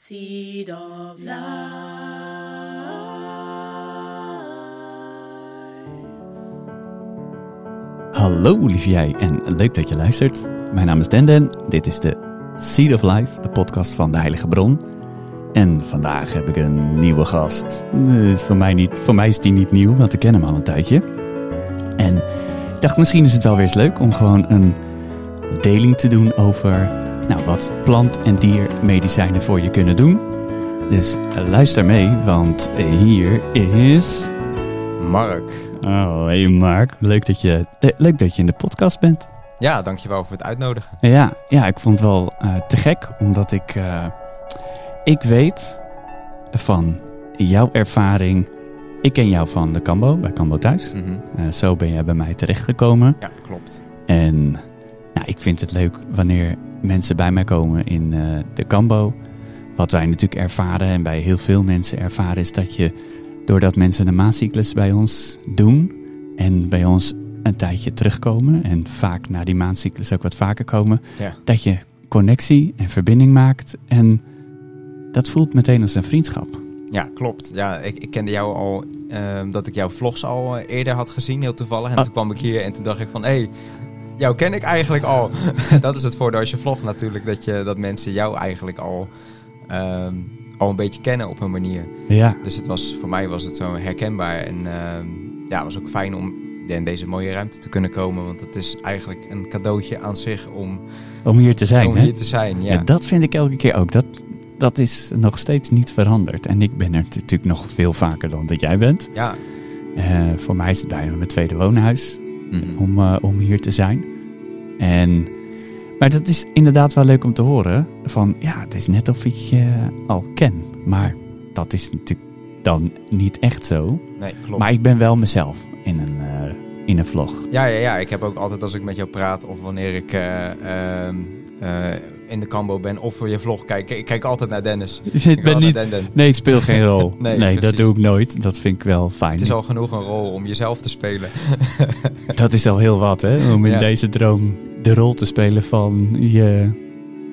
Seed of Life. Hallo lieve jij en leuk dat je luistert. Mijn naam is Denden. Dit is de Seed of Life, de podcast van de Heilige Bron. En vandaag heb ik een nieuwe gast. Voor, mij niet, voor mij is die niet nieuw, want ik ken hem al een tijdje. En ik dacht misschien is het wel weer eens leuk om gewoon een deling te doen over nou, wat plant- en diermedicijnen voor je kunnen doen. Dus eh, luister mee, want hier is... Mark. Oh, hey Mark. Leuk dat, je, leuk dat je in de podcast bent. Ja, dankjewel voor het uitnodigen. Ja, ja ik vond het wel eh, te gek, omdat ik, eh, ik weet van jouw ervaring. Ik ken jou van de Cambo, bij Cambo Thuis. Mhm. Eh, zo ben jij bij mij terechtgekomen. Ja, klopt. En nou, ik vind het leuk wanneer mensen bij mij komen in eh, de Cambo. Wat wij natuurlijk ervaren en bij heel veel mensen ervaren is dat je, doordat mensen een maandcyclus bij ons doen en bij ons een tijdje terugkomen en vaak na die maandcyclus ook wat vaker komen, Ja. dat je connectie en verbinding maakt en dat voelt meteen als een vriendschap. Ja, klopt. Ja, ik, ik kende jou al, ehm, dat ik jouw vlogs al eh, eerder had gezien, heel toevallig. En Ah. toen kwam ik hier en toen dacht ik van, hé, hey, jou ken ik eigenlijk al. dat is het voordeel als je vlogt natuurlijk, dat, je, dat mensen jou eigenlijk al, ehm, al een beetje kennen op een manier. Ja, Dus het was, voor mij was het zo herkenbaar. En ehm, ja, het was ook fijn om in deze mooie ruimte te kunnen komen. Want het is eigenlijk een cadeautje aan zich om, om hier te zijn. om hè? hier te zijn. Ja. Ja. dat vind ik elke keer ook. Dat, dat is nog steeds niet veranderd. En ik ben er natuurlijk nog veel vaker dan dat jij bent. ja. Eh, voor mij is het bijna mijn tweede woonhuis Mhm. om, eh, om hier te zijn. En, maar dat is inderdaad wel leuk om te horen. Van ja, het is net of ik je al ken. Maar dat is natuurlijk dan niet echt zo. Nee, klopt. Maar ik ben wel mezelf in een, eh, in een vlog. Ja, ja, ja, ik heb ook altijd als ik met jou praat of wanneer ik eh, ehm, eh, in de Cambo ben of voor je vlog kijk, ik kijk altijd naar Dennis. Ik ben niet, naar Den Den. nee, ik speel geen rol. Nee, nee dat doe ik nooit. Dat vind ik wel fijn. Het is al genoeg een rol om jezelf te spelen. Dat is al heel wat, hè? Om in Ja. deze droom de rol te spelen van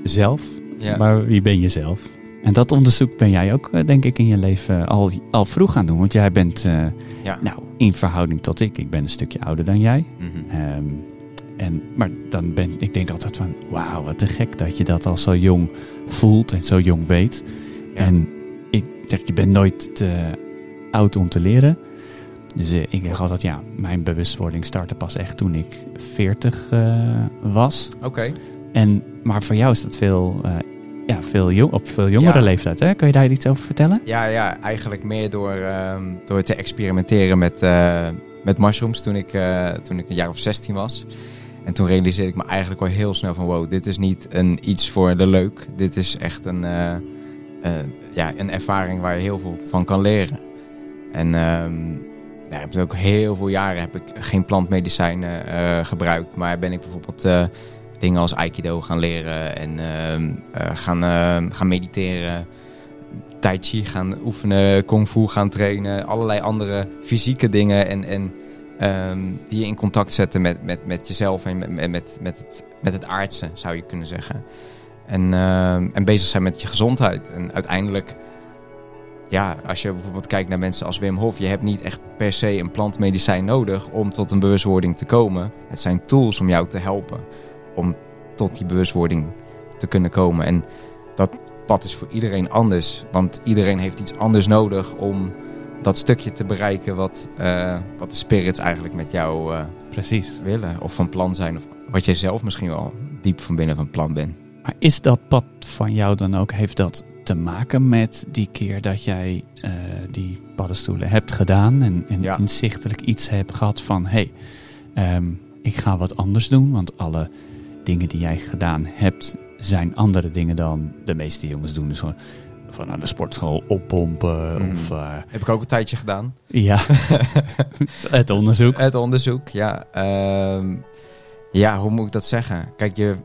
jezelf. Ja. Maar wie ben je zelf? En dat onderzoek ben jij ook, eh, denk ik, in je leven al, al vroeg gaan doen. Want jij bent, eh, Ja. nou, in verhouding tot ik, ik ben een stukje ouder dan jij. Mhm. Ehm, en, maar dan ben ik denk altijd van, wauw, wat te gek dat je dat al zo jong voelt en zo jong weet. Ja. En ik zeg, je bent nooit te oud om te leren. Dus eh, ik zeg altijd, ja, mijn bewustwording startte pas echt toen ik 40 eh, was. Oké. En, maar voor jou is dat veel, eh, ja, veel jong, op veel jongere Ja. leeftijd. Hè? Kun je daar iets over vertellen? Ja, ja, eigenlijk meer door, ehm, door te experimenteren met, met mushrooms toen ik, toen ik een jaar of 16 was. En toen realiseerde ik me eigenlijk al heel snel van wow, dit is niet een iets voor de leuk. Dit is echt een, eh, eh, ja, een ervaring waar je heel veel van kan leren. En ehm, ja, heb ook heel veel jaren heb ik geen plantmedicijnen eh, gebruikt. Maar ben ik bijvoorbeeld dingen als Aikido gaan leren en ehm, eh, gaan, ehm, gaan mediteren. Tai Chi gaan oefenen, Kung Fu gaan trainen. Allerlei andere fysieke dingen en, en ehm, die je in contact zetten met, met, met jezelf en met, met, met, het, met het aardse, zou je kunnen zeggen. En, ehm, en bezig zijn met je gezondheid. En uiteindelijk, ja, als je bijvoorbeeld kijkt naar mensen als Wim Hof, je hebt niet echt per se een plantmedicijn nodig om tot een bewustwording te komen. Het zijn tools om jou te helpen om tot die bewustwording te kunnen komen. En dat pad is voor iedereen anders, want iedereen heeft iets anders nodig om dat stukje te bereiken wat, eh, wat de spirits eigenlijk met jou eh, Precies. willen. Of van plan zijn, of wat jij zelf misschien wel diep van binnen van plan bent. Maar is dat pad van jou dan ook, heeft dat te maken met die keer dat jij eh, die paddenstoelen hebt gedaan en, en Ja. inzichtelijk iets hebt gehad van, hé, hey, ehm, ik ga wat anders doen, want alle dingen die jij gedaan hebt zijn andere dingen dan de meeste jongens doen. Dus gewoon van naar de sportschool oppompen Mhm. of eh, Heb ik ook een tijdje gedaan. ja, het onderzoek. Het onderzoek, ja. Ehm, ja, hoe moet ik dat zeggen? Kijk, je,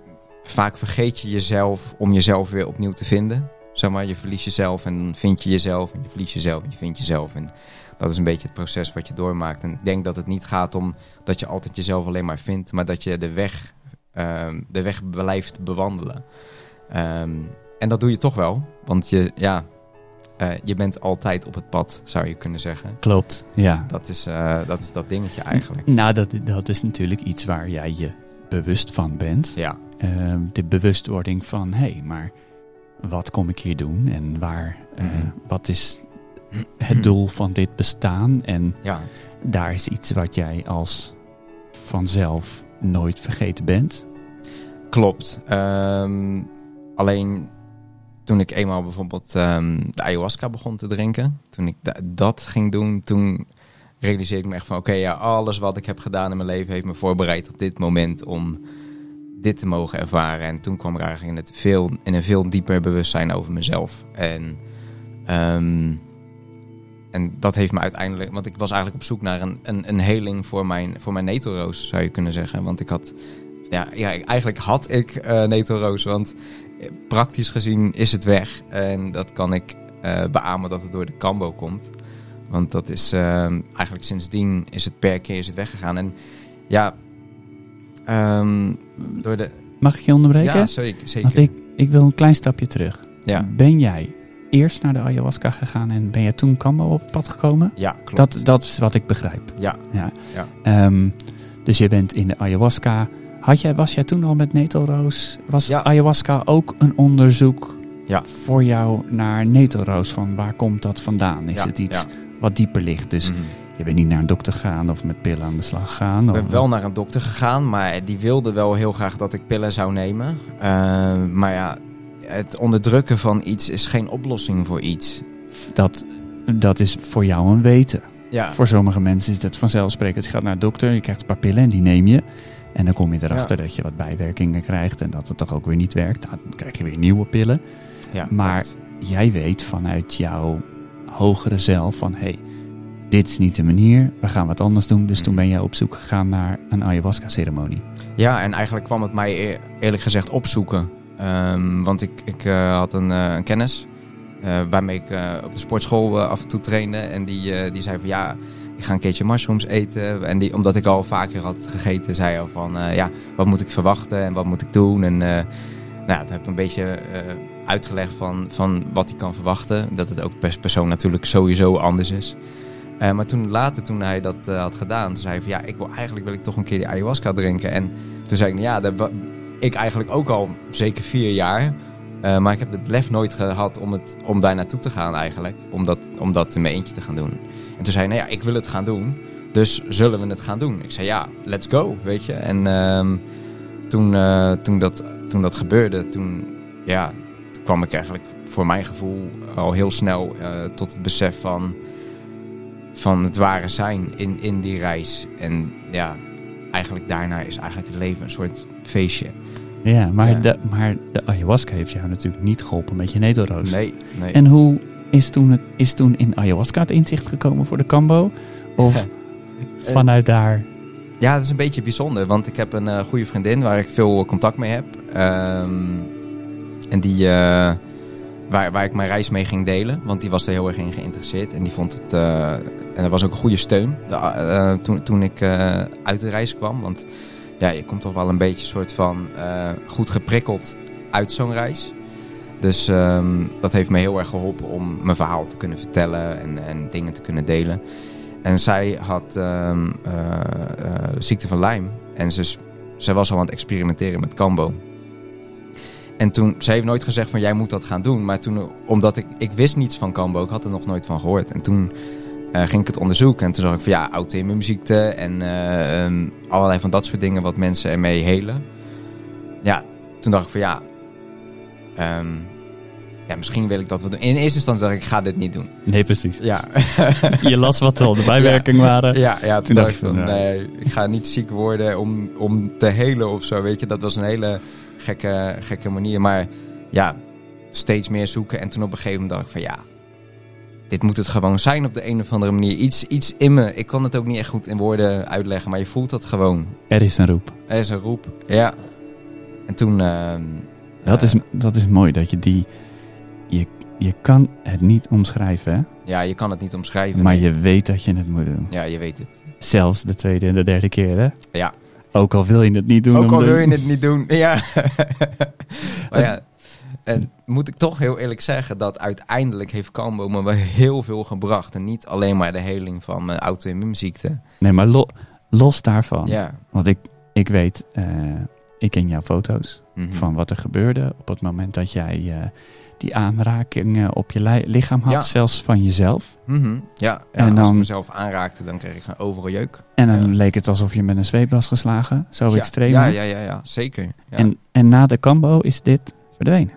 vaak vergeet je jezelf om jezelf weer opnieuw te vinden. Zeg maar, je verliest jezelf en dan vind je jezelf. En je verliest jezelf en je vindt jezelf. En dat is een beetje het proces wat je doormaakt. En ik denk dat het niet gaat om dat je altijd jezelf alleen maar vindt. Maar dat je de weg, ehm, de weg blijft bewandelen. Ehm, en dat doe je toch wel. Want je, ja, eh, je bent altijd op het pad, zou je kunnen zeggen. Klopt, ja. Dat is, eh, dat, is dat dingetje eigenlijk. Nou, dat, dat is natuurlijk iets waar jij je bewust van bent. Ja, Ehm, de bewustwording van, hé, hey, maar wat kom ik hier doen en waar, eh, Mhm. wat is het doel van dit bestaan? En ja, daar is iets wat jij als vanzelf nooit vergeten bent. klopt. Ehm, alleen toen ik eenmaal bijvoorbeeld ehm, de ayahuasca begon te drinken, toen ik da- dat ging doen, toen realiseerde ik me echt van, oké, ja, alles wat ik heb gedaan in mijn leven heeft me voorbereid op dit moment om dit te mogen ervaren. En toen kwam ik eigenlijk in, het veel, in een veel dieper bewustzijn over mezelf. En, ehm, en dat heeft me uiteindelijk... Want ik was eigenlijk op zoek naar een, een, een heling voor mijn, voor mijn netelroos, zou je kunnen zeggen. Want ik had... Ja, ja eigenlijk had ik eh netelroos, want praktisch gezien is het weg. En dat kan ik eh beamen dat het door de kambo komt. Want dat is ehm, eigenlijk sindsdien is het per keer is het weggegaan. En ja, ehm, door de... Mag ik je onderbreken? Ja, sorry, zeker. Want ik, ik wil een klein stapje terug. Ja, Ben jij eerst naar de ayahuasca gegaan en ben jij toen Kambo op het pad gekomen? ja klopt. Dat, dat is wat ik begrijp. Ja, Ja. Ja. Ehm, dus je bent in de ayahuasca. Had jij, was jij toen al met netelroos? Was Ja. ayahuasca ook een onderzoek Ja. voor jou naar netelroos? Van waar komt dat vandaan? Is Ja, het iets wat dieper ligt? Dus Mhm. je bent niet naar een dokter gegaan of met pillen aan de slag gegaan? Ik of- ben wel naar een dokter gegaan, maar die wilde wel heel graag dat ik pillen zou nemen. Eh, maar ja, het onderdrukken van iets is geen oplossing voor iets. dat, dat is voor jou een weten. Ja, Voor sommige mensen is dat vanzelfsprekend. Je gaat naar de dokter, je krijgt een paar pillen en die neem je. En dan kom je erachter dat je wat bijwerkingen krijgt en dat het toch ook weer niet werkt. Nou, dan krijg je weer nieuwe pillen. ja maar-. Jij weet vanuit jouw hogere zelf van... hé, hey, dit is niet de manier, we gaan wat anders doen. Dus toen ben jij op zoek gegaan naar een ayahuasca-ceremonie. Ja, en eigenlijk kwam het mij eer- eerlijk gezegd opzoeken. Ehm, want ik, ik eh, had een, eh, een kennis eh, waarmee ik op de sportschool af en toe trainde. En die, die zei van ja, ik ga een keertje mushrooms eten. En die, omdat ik al vaker had gegeten, zei al van eh, ja, wat moet ik verwachten en wat moet ik doen. En eh, nou, ja, toen heb ik een beetje eh, uitgelegd van, van wat hij kan verwachten. Dat het ook per persoon natuurlijk sowieso anders is. Maar toen later, toen hij dat had gedaan, zei hij van ja, ik wil eigenlijk wil ik toch een keer die ayahuasca drinken. En toen zei ik, nou ja, dat ik eigenlijk ook al zeker vier jaar. Eh, maar ik heb het lef nooit gehad om, het, om daar naartoe te gaan eigenlijk. Om dat, om dat in mijn eentje te gaan doen. En toen zei hij, nou ja, ik wil het gaan doen. Dus zullen we het gaan doen? Ik zei, ja, let's go, weet je. En ehm, toen, eh, toen, dat, toen dat gebeurde, toen, ja, kwam ik eigenlijk voor mijn gevoel al heel snel eh, tot het besef van, van het ware zijn in, in die reis. En ja, eigenlijk daarna is eigenlijk het leven een soort feestje. Ja, maar, Ja. De, maar de ayahuasca heeft jou natuurlijk niet geholpen met je netelroos. Nee, nee. En hoe is toen, het, is toen in ayahuasca het inzicht gekomen voor de Cambo? Of vanuit daar... Ja, het is een beetje bijzonder, want ik heb een eh, goede vriendin waar ik veel contact mee heb. Ehm, en die, eh, waar, waar ik mijn reis mee ging delen, want die was er heel erg in geïnteresseerd. En die vond het, eh, en er was ook een goede steun toen, toen ik uit de reis kwam. Want ja, je komt toch wel een beetje soort van eh, goed geprikkeld uit zo'n reis. Dus ehm, dat heeft me heel erg geholpen om mijn verhaal te kunnen vertellen en, en dingen te kunnen delen. En zij had ehm, eh, eh, ziekte van Lyme. En ze, zij was al aan het experimenteren met Cambo. En toen, ze heeft nooit gezegd van jij moet dat gaan doen. Maar toen, omdat ik, ik wist niets van Cambo, ik had er nog nooit van gehoord. En toen eh, ging ik het onderzoeken. En toen zag ik van ja, auto-immuunziekte en eh, ehm, allerlei van dat soort dingen wat mensen ermee helen. Ja, toen dacht ik van ja, ehm, ja, misschien wil ik dat wel doen. In eerste instantie dacht ik, ik ga dit niet doen. Nee, precies. Ja, Je las wat al de bijwerkingen waren. ja, ja toen, Toen dacht ik van, van, nee, ik ga niet ziek worden om, om te helen of zo, weet je. Dat was een hele gekke, gekke manier. Maar ja, steeds meer zoeken. En toen op een gegeven moment dacht ik van, ja, dit moet het gewoon zijn op de een of andere manier. Iets, iets in me. Ik kan het ook niet echt goed in woorden uitleggen, maar je voelt dat gewoon. Er is een roep. Er is een roep, ja. En toen... ehm, Dat, eh, is, dat is mooi, dat je die... Je, je kan het niet omschrijven, hè? Ja, je kan het niet omschrijven. maar nee. je weet dat je het moet doen. Ja, je weet het. Zelfs de tweede en de derde keer, hè? Ja. Ook al wil je het niet doen. Ook al wil je het niet doen. Ja. maar ja, En moet ik toch heel eerlijk zeggen dat uiteindelijk heeft Cambo me wel heel veel gebracht. En niet alleen maar de heling van mijn auto-immuunziekte. Nee, maar lo- los daarvan. Ja. Want ik, ik weet, eh, ik ken jouw foto's Mhm. van wat er gebeurde op het moment dat jij eh, die aanraking eh, op je li- lichaam had, Ja. zelfs van jezelf. Mhm. Ja, ja En als dan- ik mezelf aanraakte, dan kreeg ik een overal jeuk. En dan Ja. leek het alsof je met een zweep was geslagen. Zo ja, extreem. Ja, ja, ja, ja, zeker. Ja. En, en na de combo is dit verdwenen.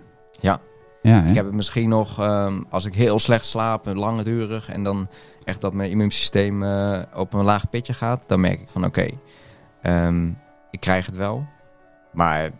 Ja. Ik heb het misschien nog, ehm, als ik heel slecht slaap, en langdurig, en dan echt dat mijn immuunsysteem eh, op een laag pitje gaat, dan merk ik van oké, ehm, ik krijg het wel. Maar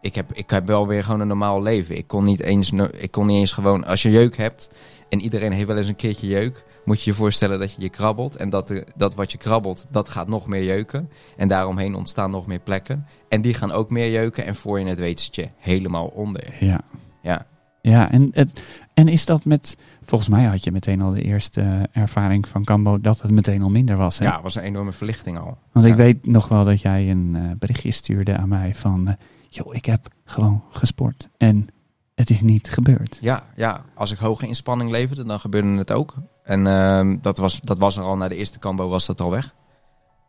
ik heb, ik heb wel weer gewoon een normaal leven. Ik kon, niet eens, ik kon niet eens gewoon, als je jeuk hebt, en iedereen heeft wel eens een keertje jeuk, moet je je voorstellen dat je je krabbelt. En dat, de, dat wat je krabbelt, dat gaat nog meer jeuken. En daaromheen ontstaan nog meer plekken. En die gaan ook meer jeuken. En voor je het weet zit je helemaal onder. Ja. Ja. Ja, en, het, en is dat met... Volgens mij had je meteen al de eerste ervaring van Cambo dat het meteen al minder was. Hè? Ja, het was een enorme verlichting al. Want ik weet nog wel dat jij een eh, berichtje stuurde aan mij van... eh, joh, ik heb gewoon gesport en het is niet gebeurd. Ja, ja, als ik hoge inspanning leverde, dan gebeurde het ook. En ehm, dat, was, dat was er al na de eerste combo, was dat al weg.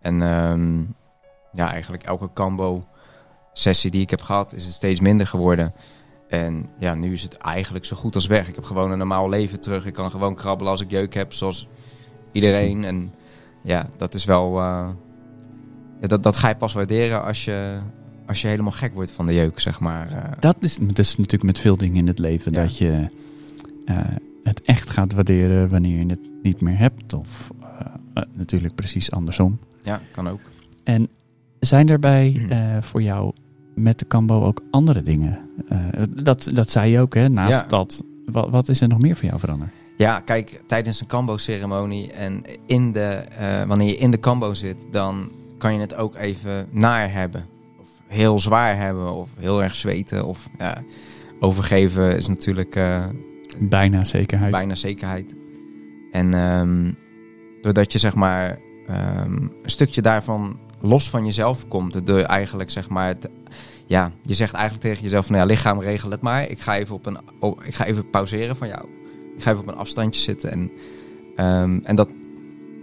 En ehm, ja, eigenlijk elke combo sessie die ik heb gehad, is het steeds minder geworden. En ja, nu is het eigenlijk zo goed als weg. Ik heb gewoon een normaal leven terug. Ik kan gewoon krabbelen als ik jeuk heb, zoals iedereen. En ja, dat is wel... eh, ja, dat, dat ga je pas waarderen als je, als je helemaal gek wordt van de jeuk, zeg maar. eh. Dat is, dat is natuurlijk met veel dingen in het leven. Ja. Dat je eh, het echt gaat waarderen wanneer je het niet meer hebt. Of natuurlijk precies andersom. ja, kan ook. En zijn er bij voor jou met de Cambo ook andere dingen? Eh, dat, dat zei je ook, hè? Naast Ja. dat. Wat, wat is er nog meer voor jou veranderd? Ja, kijk, tijdens een kambo-ceremonie en in de, eh, wanneer je in de kambo zit, dan kan je het ook even naar hebben. Of heel zwaar hebben, of heel erg zweten. Of ja, overgeven is natuurlijk eh, Bijna zekerheid. bijna zekerheid. En ehm, doordat je zeg maar ehm, een stukje daarvan los van jezelf komt, door eigenlijk zeg maar, het, ja, je zegt eigenlijk tegen jezelf van ja, lichaam regel het maar. Ik ga even op een, oh, ik ga even pauzeren van jou. Ik ga even op een afstandje zitten en, ehm, en dat,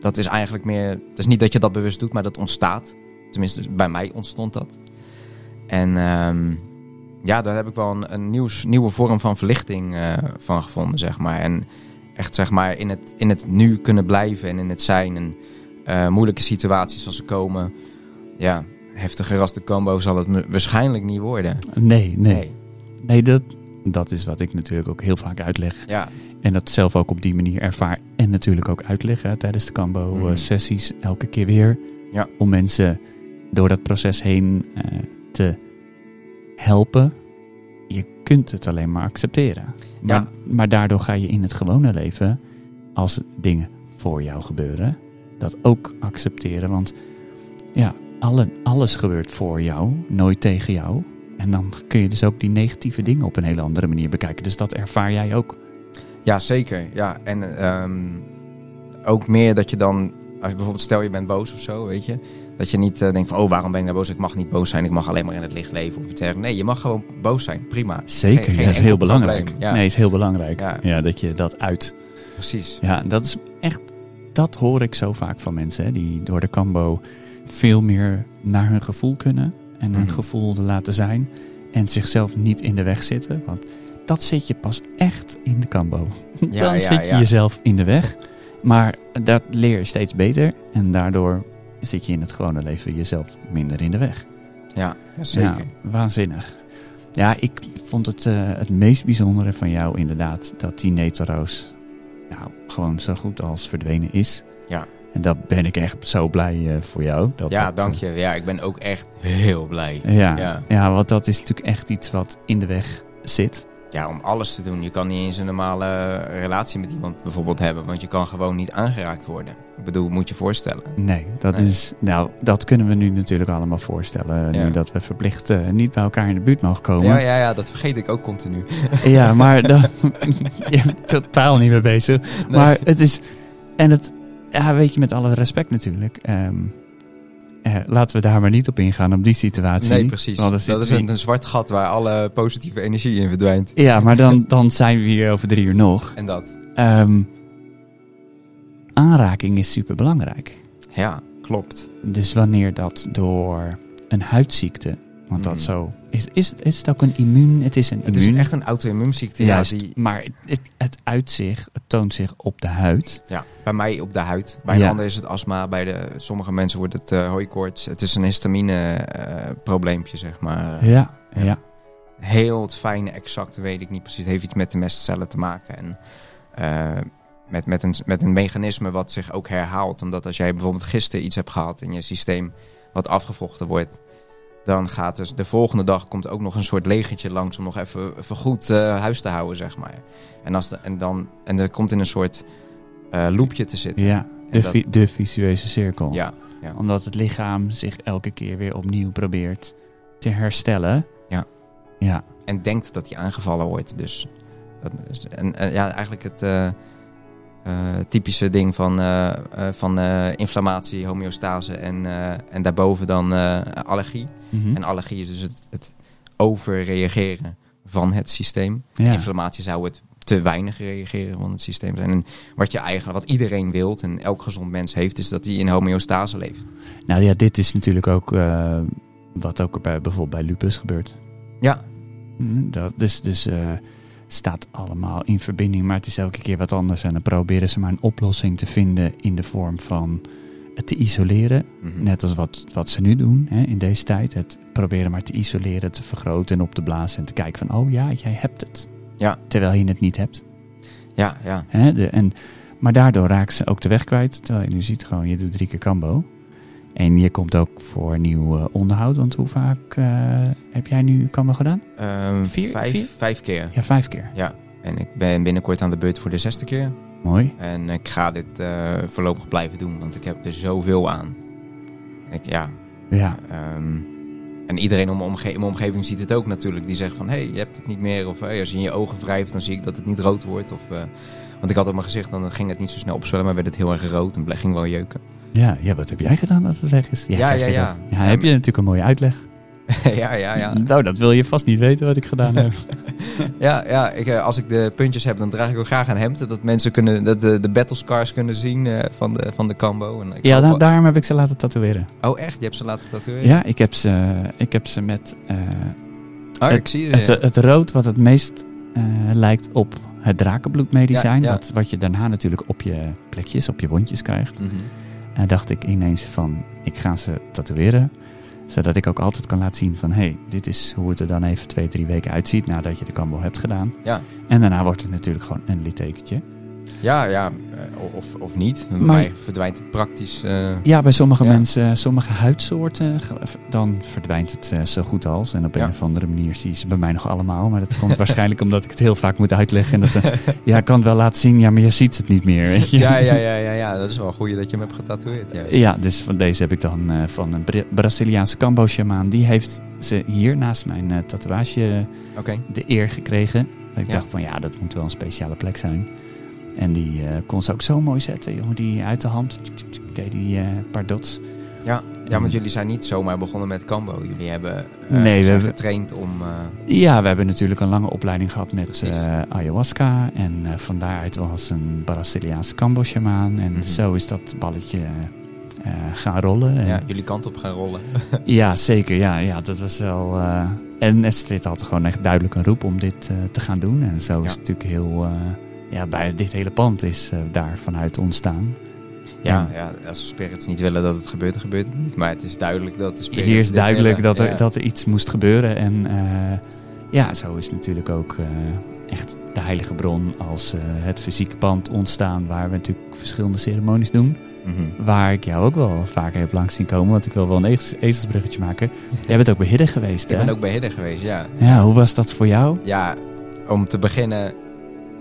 dat is eigenlijk meer, dat is niet dat je dat bewust doet, maar dat ontstaat. Tenminste, bij mij ontstond dat. En ehm, ja, daar heb ik wel een, een nieuwe vorm van verlichting eh, van gevonden, zeg maar. En echt, zeg maar, in het, in het nu kunnen blijven en in het zijn. En eh, moeilijke situaties als ze komen. Ja, heftiger als de combo zal het waarschijnlijk niet worden. Nee, nee. Nee, dat, dat is wat ik natuurlijk ook heel vaak uitleg. Ja, En dat zelf ook op die manier ervaar. En natuurlijk ook uitleggen tijdens de Mhm. Cambo-sessies. elke keer weer. Ja. Om mensen door dat proces heen eh, te helpen. Je kunt het alleen maar accepteren. Maar, Ja. maar daardoor ga je in het gewone leven, als dingen voor jou gebeuren, dat ook accepteren. Want ja, alle, alles gebeurt voor jou, nooit tegen jou. En dan kun je dus ook die negatieve dingen op een hele andere manier bekijken. Dus dat ervaar jij ook. ja zeker. Ja, en ehm, ook meer dat je dan, als je bijvoorbeeld stel je bent boos of zo, weet je. Dat je niet eh, denkt van, oh, waarom ben ik nou boos? Ik mag niet boos zijn, ik mag alleen maar in het licht leven of iets dergelijks. Nee, je mag gewoon boos zijn, prima. Zeker, Geen- is heel belangrijk. Ja, Nee, is heel belangrijk. Ja. Ja. dat je dat uit. precies. Ja, dat is echt. Dat hoor ik zo vaak van mensen hè, die door de Cambo veel meer naar hun gevoel kunnen en hun Mhm. gevoel laten zijn en zichzelf niet in de weg zitten. Want dat zit je pas echt in de Cambo. Ja, Dan ja, zit je ja. jezelf in de weg. Maar dat leer je steeds beter en daardoor zit je in het gewone leven jezelf minder in de weg. Ja, zeker. Waanzinnig. Ja, ik vond het eh, het meest bijzondere van jou inderdaad dat die Netaroos nou, gewoon zo goed als verdwenen is. Ja. En daar ben ik echt zo blij eh, voor jou. Dat ja, dat, dank je. Ja, ik ben ook echt heel blij. eh, ja, Ja. ja. want dat is natuurlijk echt iets wat in de weg zit. Ja, om alles te doen. Je kan niet eens een normale relatie met iemand bijvoorbeeld hebben, want je kan gewoon niet aangeraakt worden. Ik bedoel, moet je voorstellen. Nee, dat Nee. is. Nou, dat kunnen we nu natuurlijk allemaal voorstellen. Ja. Nu dat we verplicht eh, niet bij elkaar in de buurt mogen komen. Ja, ja, ja, dat vergeet ik ook continu. Ja, maar bent totaal niet mee bezig. Maar het is. En het. Ja, weet je, met alle respect natuurlijk. ehm, eh, laten we daar maar niet op ingaan, op die situatie. Nee, precies. Dat is een, een zwart gat waar alle positieve energie in verdwijnt. Ja, maar dan, dan zijn we hier over drie uur nog. En dat. Ehm, aanraking is super belangrijk. Ja, klopt. Dus wanneer dat door een huidziekte, want dat Mhm. zo is, is, is het ook een immuun? Het is een Het is immuun. echt een auto-immuunziekte. Ja, die, maar het, het uit zich, het toont zich op de huid. ja, bij mij op de huid. Bij Ja. een ander is het astma. Bij de, sommige mensen wordt het eh hooikoorts. Het is een histamine-probleempje, zeg maar. Ja, ja. Heel het fijne, exacte weet ik niet precies. Het heeft iets met de mestcellen te maken. En eh, met, met, een, met een mechanisme wat zich ook herhaalt. Omdat als jij bijvoorbeeld gisteren iets hebt gehad in je systeem wat afgevochten wordt. Dan gaat dus de volgende dag komt ook nog een soort legertje langs om nog even, even goed eh, huis te houden, zeg maar. En, als de, en, dan, en er komt in een soort eh loopje te zitten. ja. De, dat- vi- de visueuze cirkel. Ja, ja. Omdat het lichaam zich elke keer weer opnieuw probeert te herstellen. Ja. Ja, En denkt dat hij aangevallen wordt. Dus dat en ja, eigenlijk het eh, eh, typische ding van, eh, van inflammatie, homeostase en, en daarboven dan allergie. Mhm. En allergie is dus het, het overreageren van het systeem. ja. Inflammatie zou het te weinig reageren van het systeem zijn. En wat je eigenlijk, wat iedereen wilt en elk gezond mens heeft, is dat hij in homeostase leeft. Nou ja, dit is natuurlijk ook wat ook bij, bijvoorbeeld bij lupus gebeurt. Ja, Mm, Dat, dus dus staat allemaal in verbinding, maar het is elke keer wat anders. En dan proberen ze maar een oplossing te vinden in de vorm van het te isoleren. Mhm. Net als wat, wat ze nu doen hè, in deze tijd. Het proberen maar te isoleren, te vergroten en op te blazen. En te kijken van, oh ja, jij hebt het. Ja. Terwijl je het niet hebt. ja, ja. Hè, de, en, maar daardoor raken ze ook de weg kwijt. Terwijl je nu ziet gewoon, je doet drie keer Cambo. En je komt ook voor nieuw eh, onderhoud. Want hoe vaak eh, heb jij nu Cambo gedaan? Ehm, Vier- vijf, vier? vijf keer. Ja, vijf keer. En ik ben binnenkort aan de beurt voor de zesde keer. Mooi. En ik ga dit eh, voorlopig blijven doen, want ik heb er zoveel aan. Ik, ja, Ja, ehm, en iedereen om mijn omge- in mijn omgeving ziet het ook natuurlijk. Die zegt van, hé, hey, je hebt het niet meer. Of hey, als je in je ogen wrijft, dan zie ik dat het niet rood wordt. Of, eh, want ik had op mijn gezicht, dan ging het niet zo snel opzwellen, maar werd het heel erg rood en ging wel jeuken. Ja, ja, wat heb jij gedaan dat het weg is? Ja, ja, ja. Ja, Ja, heb je natuurlijk een mooie uitleg. ja, ja, ja. Nou, dat wil je vast niet weten wat ik gedaan heb. Ja, ja ik, eh, als ik de puntjes heb, dan draag ik ook graag een hemd. Dat mensen kunnen, dat de, de battle scars kunnen zien eh, van, de, van de combo. En ik ja, wel- daarom heb ik ze laten tatoeëren. Oh, echt? Je hebt ze laten tatoeëren? Ja, ik heb ze, ik heb ze met Oh, Het- ik zie het, het rood wat het meest lijkt op het drakenbloedmedicijn. Ja, ja. Wat, wat je daarna natuurlijk op je plekjes, op je wondjes krijgt. Mhm. En dacht ik ineens van, ik ga ze tatoeëren. Zodat ik ook altijd kan laten zien van, hé, hey, dit is hoe het er dan even twee, drie weken uitziet nadat je de kambo hebt gedaan. Ja. En daarna wordt het natuurlijk gewoon een littekentje. Ja, ja, eh, of, of niet. Bij Maar- mij verdwijnt het praktisch. eh, Ja, bij sommige Ja. mensen, sommige huidsoorten, dan verdwijnt het eh, zo goed als. En op een Ja. of andere manier zie je ze bij mij nog allemaal. Maar dat komt waarschijnlijk omdat ik het heel vaak moet uitleggen. En dat, eh, ja, ik kan het wel laten zien, ja, maar je ziet het niet meer. Weet je? ja, ja, ja, ja, ja, dat is wel goed dat je hem hebt getatoeëerd. Ja. Ja, dus van deze heb ik dan eh, van een Bra- Braziliaanse Cambo-shamaan. Die heeft ze hier naast mijn eh, tatoeage de eer gekregen. Ik dacht van ja, dat moet wel een speciale plek zijn. En die eh, kon ze ook zo mooi zetten, jongen. Die uit de hand deed die eh, paar dots. Ja, ja, want jullie zijn niet zomaar begonnen met Cambo. Jullie hebben eh, Nee, we hebben- getraind om... Ja, we hebben natuurlijk een lange opleiding gehad met ayahuasca. En van daaruit was een Braziliaanse Cambo-shamaan. En Mhm. zo is dat balletje gaan rollen. En ja, jullie kant op gaan rollen. Ja, zeker. Ja, ja dat was wel. en Astrid had gewoon echt duidelijk een roep om dit te gaan doen. En zo is het natuurlijk heel. Ja, bij dit hele pand is eh, daar vanuit ontstaan. Ja, ja, als de spirits niet willen dat het gebeurt, dan gebeurt het niet. Maar het is duidelijk dat de spirits Hier is duidelijk willen. dat er, Ja. dat er iets moest gebeuren. En eh, ja, zo is natuurlijk ook eh, echt de heilige bron als het fysieke pand ontstaan. Waar we natuurlijk verschillende ceremonies doen. Mhm. Waar ik jou ook wel vaker heb langs zien komen. Want ik wil wel een ezels- ezelsbruggetje maken. Jij bent ook bij Hidden geweest, Ik hè? ben ook bij Hidden geweest, ja. Ja, hoe was dat voor jou? Ja, om te beginnen,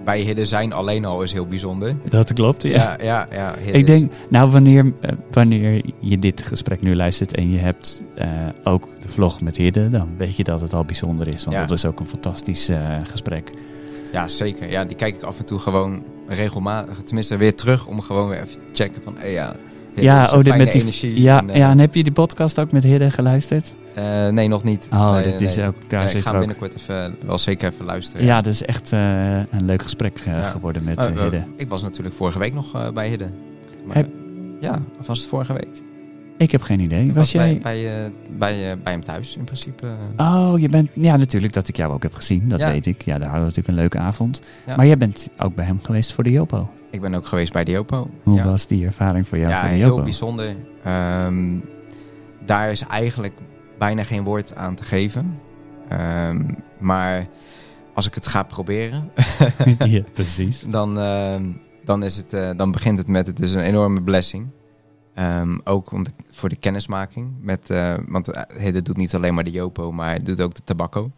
bij Hidden zijn alleen al is heel bijzonder. Dat klopt, Ja, ja, ja. Hidden Ik denk, nou, wanneer, eh, wanneer je dit gesprek nu luistert en je hebt eh, ook de vlog met Hidde, dan weet je dat het al bijzonder is. Want Ja. dat is ook een fantastisch eh, gesprek. Ja, zeker. Ja, die kijk ik af en toe gewoon regelmatig, tenminste weer terug om gewoon weer even te checken van, hé ja, Ja, oh, dit met die, energie. ja, en, eh, ja, en heb je die podcast ook met Hidde geluisterd? eh, nee, nog niet. Oh, Nee, dat is nee. ook, daar zit ik ga ook... binnenkort even, wel zeker even luisteren. Ja, dat is echt eh, een leuk gesprek eh, Ja. geworden met eh, eh, Hidde. ik was natuurlijk vorige week nog eh, bij Hidde. Maar, Heb- Ja, of was het vorige week? Ik heb geen idee. Was jij... bij, bij, eh, bij, eh, bij hem thuis in principe? Oh, je bent... Ja, natuurlijk dat ik jou ook heb gezien. Dat Ja. weet ik. Ja, daar hadden we natuurlijk een leuke avond. Maar jij bent ook bij hem geweest voor de Jopo. Ik ben ook geweest bij de Jopo. Hoe ja. was die ervaring voor jou ja, heel bijzonder. Ehm, daar is eigenlijk bijna geen woord aan te geven. Ehm, maar als ik het ga proberen, ja, precies. dan, ehm, dan, is het, eh, dan begint het met het dus een enorme blessing. Ook om de- voor de kennismaking. Met, eh, want eh, Hidde doet niet alleen maar de Jopo, maar hij doet ook de tabakko.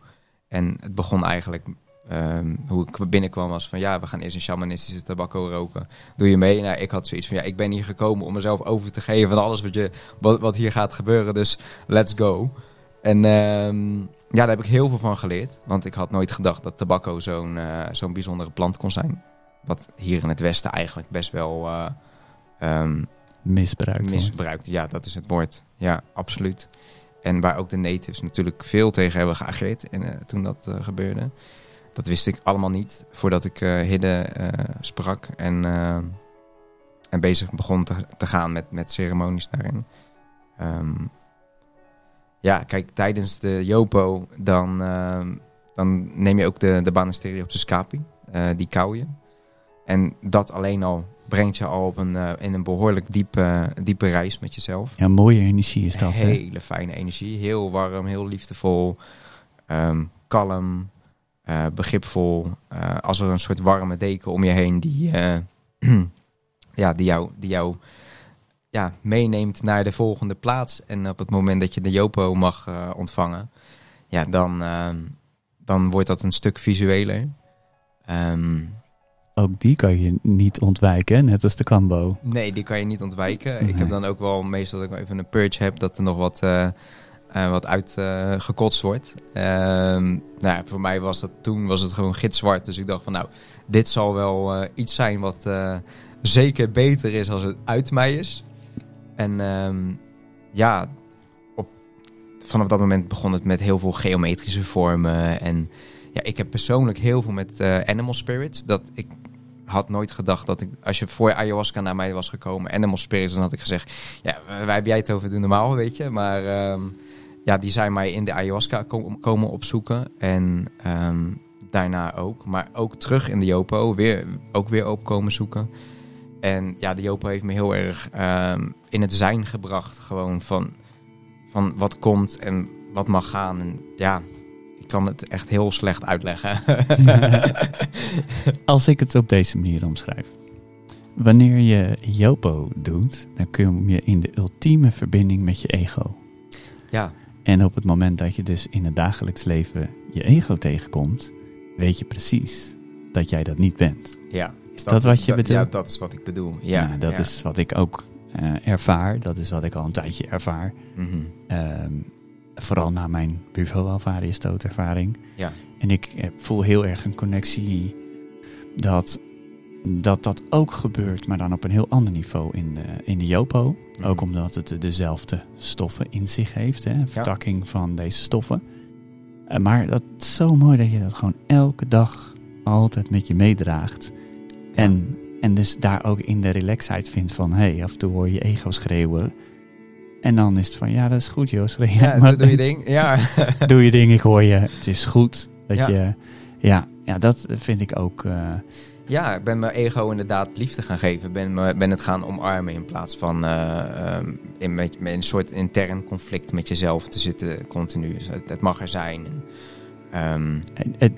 En het begon eigenlijk, ehm, hoe ik binnenkwam, was van ja, we gaan eerst een shamanistische tabakko roken. Doe je mee? Nou, ik had zoiets van ja, ik ben hier gekomen om mezelf over te geven van alles wat, je, wat, wat hier gaat gebeuren. Dus let's go. En ehm, ja, daar heb ik heel veel van geleerd. Want ik had nooit gedacht dat tabakko zo'n eh, zo'n bijzondere plant kon zijn. Wat hier in het Westen eigenlijk best wel eh, ehm, Misbruikt. misbruikt. Ja, dat is het woord. Ja, absoluut. En waar ook de natives natuurlijk veel tegen hebben geageerd en, eh, toen dat gebeurde. Dat wist ik allemaal niet voordat ik eh Hidde eh, sprak en, eh, en bezig begon te, te gaan met, met ceremonies daarin. Ehm, ja, kijk, tijdens de Jopo dan, ehm, dan neem je ook de, de Banasterie op de Scapi. Die kauw je. En dat alleen al brengt je al op een, in een behoorlijk diepe, diepe reis met jezelf. Ja, mooie energie is dat. hè? Hele fijne energie. Heel warm, heel liefdevol, ehm, kalm, eh, begripvol. Eh, als er een soort warme deken om je heen die, eh, ja, die jou, die jou ja, meeneemt naar de volgende plaats. En op het moment dat je de Jopo mag ontvangen, ja, dan, dan wordt dat een stuk visueler. Ehm, Ook die kan je niet ontwijken, net als de Kambo. Nee, die kan je niet ontwijken. Ik heb dan ook wel meestal dat ik even een purge heb, dat er nog wat, eh wat uitgekotst wordt. Ehm, nou, voor mij was dat toen was het gewoon gitzwart. Dus ik dacht van nou, dit zal wel eh, iets zijn wat eh, zeker beter is als het uit mij is. En ehm, ja, op, vanaf dat moment begon het met heel veel geometrische vormen. En ja, ik heb persoonlijk heel veel met animal spirits. Dat ik had nooit gedacht dat ik, als je voor ayahuasca naar mij was gekomen, animal spirits, dan had ik gezegd, ja, waar heb jij het over doen normaal, weet je. Maar ehm, ja, die zijn mij in de ayahuasca kom- komen opzoeken. En ehm, daarna ook. Maar ook terug in de Jopo, weer, ook weer opkomen zoeken. En ja, de Jopo heeft me heel erg ehm, in het zijn gebracht. Gewoon van, van wat komt en wat mag gaan. En ja, ik kan het echt heel slecht uitleggen. Als ik het op deze manier omschrijf. Wanneer je Jopo doet, dan kom je in de ultieme verbinding met je ego. ja, En op het moment dat je dus in het dagelijks leven je ego tegenkomt, weet je precies dat jij dat niet bent. ja. Is dat, wat je bedoelt? Ja, dat is wat ik bedoel. Ja, Nou, dat ja. is wat ik ook eh, ervaar. Dat is wat ik al een tijdje ervaar. Mhm. Ehm, vooral na mijn Buvo Alvarius doodervaring. Ja. En ik eh, voel heel erg een connectie dat, dat dat ook gebeurt, maar dan op een heel ander niveau in de, in de Jopo. Mhm. Ook omdat het dezelfde stoffen in zich heeft, hè, vertakking van deze stoffen. Eh, maar dat is zo mooi dat je dat gewoon elke dag altijd met je meedraagt. En, en dus daar ook in de relaxheid vindt van, hé, hey, af en toe hoor je ego schreeuwen. En dan is het van, ja, dat is goed schreeuw Ja, maar doe, doe je ding. Ja. doe je ding, ik hoor je, het is goed. Dat Ja. je, ja, ja, dat vind ik ook, eh, ja, ik ben mijn ego inderdaad liefde gaan geven. Ben, me- ben het gaan omarmen in plaats van eh, ehm, in, met, met een soort intern conflict met jezelf te zitten continu. Dus het, het mag er zijn. Ehm, het, het,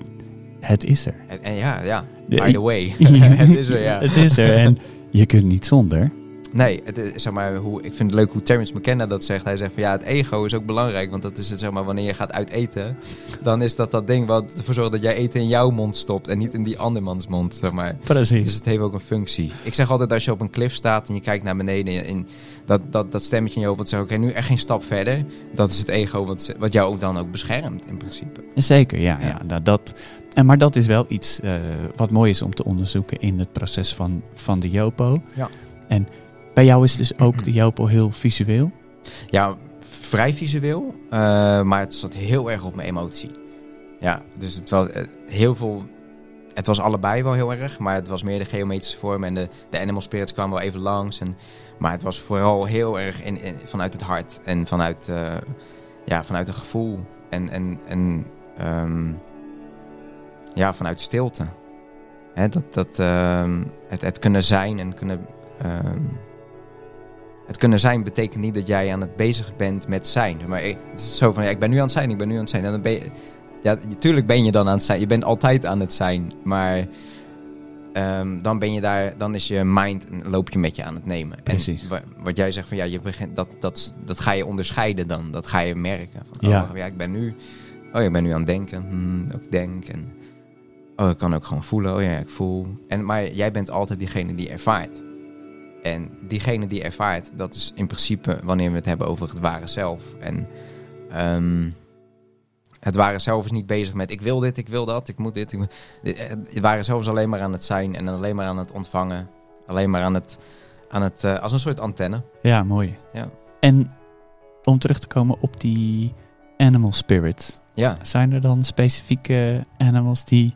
het is er. en, en ja, ja, by the way. het is er, ja. Het is er en je kunt niet zonder. Nee, het zeg maar, hoe, ik vind het leuk hoe Terence McKenna dat zegt. Hij zegt van ja, het ego is ook belangrijk. Want dat is het, zeg maar, wanneer je gaat uiteten. Dan is dat dat ding wat ervoor zorgt dat jij eten in jouw mond stopt. En niet in die andermans mond, zeg maar. Precies. Dus het heeft ook een functie. Ik zeg altijd als je op een klif staat en je kijkt naar beneden. En dat, dat, dat stemmetje in je hoofd wat zegt, oké, nu echt geen stap verder. Dat is het ego wat, wat jou ook dan ook beschermt in principe. Zeker, ja. Ja. ja. dat, dat, en maar dat is wel iets eh, wat mooi is om te onderzoeken in het proces van, van de Jopo. Ja. En Bij jou is dus ook de Jopo heel visueel. Ja, vrij visueel, eh, maar het zat heel erg op mijn emotie. Ja, dus het was eh, heel veel. Het was allebei wel heel erg, maar het was meer de geometrische vorm en de, de animal spirits kwamen wel even langs. En, maar het was vooral heel erg in, vanuit het hart en vanuit, eh, ja, vanuit een gevoel en, en, en ehm, ja, vanuit stilte. Dat, dat, ehm, het, het kunnen zijn en kunnen. ehm, het kunnen zijn betekent niet dat jij aan het bezig bent met zijn. Maar ik- het is zo van, ja, ik ben nu aan het zijn, ik ben nu aan het zijn. En dan ben je, ja, natuurlijk ben je dan aan het zijn. Je bent altijd aan het zijn. Maar ehm, dan ben je daar, dan is je mind een loopje met je aan het nemen. Precies. En wa- wat jij zegt van, ja, je begint, dat, dat, dat ga je onderscheiden dan. Dat ga je merken. Van, Ja. oh, ja, ik ben nu, oh, ik ben nu aan het denken. Hmm, ik denk en... Oh, ik kan ook gewoon voelen. Oh ja, ik voel. En, maar jij bent altijd diegene die ervaart. En diegene die ervaart, dat is in principe wanneer we het hebben over het ware zelf. En ehm, het ware zelf is niet bezig met ik wil dit, ik wil dat, ik moet dit. Ik moet, dit- eh, het ware zelf is alleen maar aan het zijn en alleen maar aan het ontvangen. Alleen maar aan het, aan het eh, als een soort antenne. Ja, mooi. Ja. En om terug te komen op die animal spirit. Ja, Zijn er dan specifieke animals die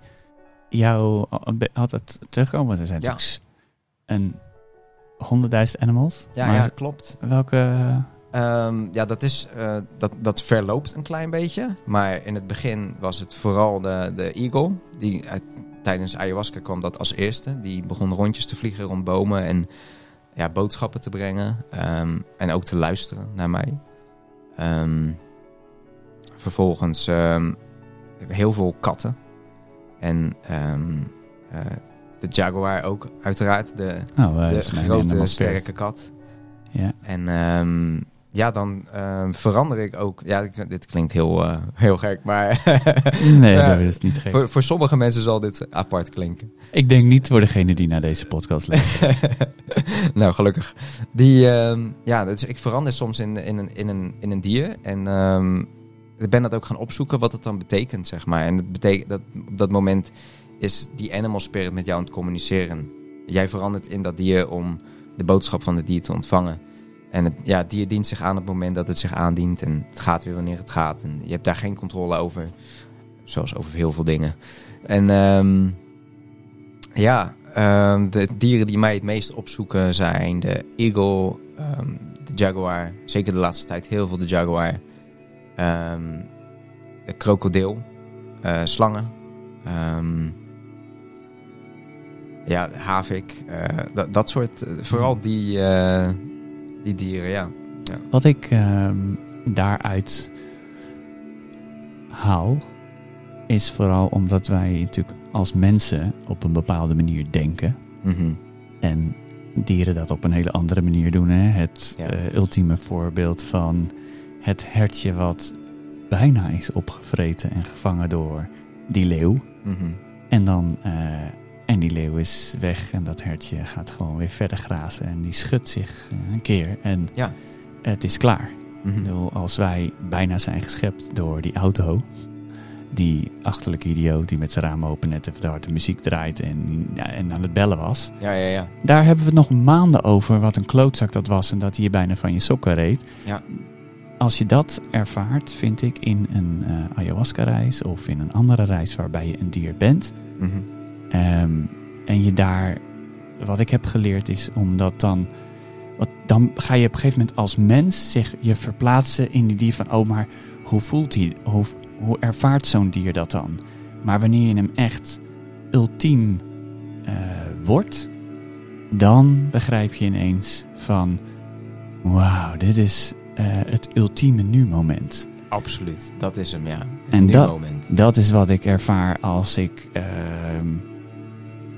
jou be- altijd terugkomen? Er zijn Ja. een honderdduizend animals. ja, maar ja klopt. welke... Ehm, ja, dat, is, eh, dat, dat verloopt een klein beetje. Maar in het begin was het vooral de, de eagle. Die tijdens ayahuasca kwam dat als eerste. Die begon rondjes te vliegen rond bomen en ja, boodschappen te brengen. ehm, en ook te luisteren naar mij. Ehm, vervolgens heel veel katten. En eh, de jaguar ook, uiteraard. De, Oh, de dat grote, sterke kat. Ja. En ehm, ja, dan ehm, verander ik ook. Ja, dit klinkt heel, eh, heel gek, maar Nee, dat is niet gek. voor, voor sommige mensen zal dit apart klinken. Ik denk niet voor degene die naar deze podcast luistert. nou, gelukkig. Die, ehm, ja, dus ik verander soms in, in, een, in, een, in een dier. En ik ben dat ook gaan opzoeken wat het dan betekent, zeg maar. En het betekent dat op dat moment is die animal spirit met jou aan het communiceren. Jij verandert in dat dier om de boodschap van het dier te ontvangen. En het, ja, het dier dient zich aan op het moment dat het zich aandient. En het gaat weer wanneer het gaat. En je hebt daar geen controle over. Zoals over heel veel dingen. En ehm, ja, ehm, de dieren die mij het meest opzoeken zijn de eagle, ehm, de jaguar. Zeker de laatste tijd heel veel de jaguar. De krokodil, eh, slangen. Ja, havik. eh, dat, dat soort, eh, vooral die, eh, die dieren, ja. Wat ik ehm, daaruit haal, is vooral omdat wij natuurlijk als mensen op een bepaalde manier denken. Mhm. En dieren dat op een hele andere manier doen. Hè? Het Ja. ultieme voorbeeld van het hertje wat bijna is opgevreten en gevangen door die leeuw. Mhm. En dan, en die leeuw is weg en dat hertje gaat gewoon weer verder grazen. En die schudt zich eh, een keer en Ja. het is klaar. Bedoel, als wij bijna zijn geschept door die auto, die achterlijke idioot die met zijn raam open net even de harde muziek draait en, ja, en aan het bellen was. Ja, ja, ja. Daar hebben we het nog maanden over wat een klootzak dat was en dat hij je bijna van je sokken reed. Ja. Als je dat ervaart, vind ik, in een eh, ayahuasca-reis of in een andere reis waarbij je een dier bent, Mhm. Ehm, en je daar, wat ik heb geleerd is om dat dan, wat, dan ga je op een gegeven moment als mens zich je verplaatsen in die dier van, oh maar hoe voelt hij, hoe, hoe ervaart zo'n dier dat dan? Maar wanneer je hem echt ultiem eh, wordt, dan begrijp je ineens van, wauw, dit is eh, het ultieme nu-moment. Absoluut, dat is hem, ja. En dat- moment. Dat is wat ik ervaar als ik ehm,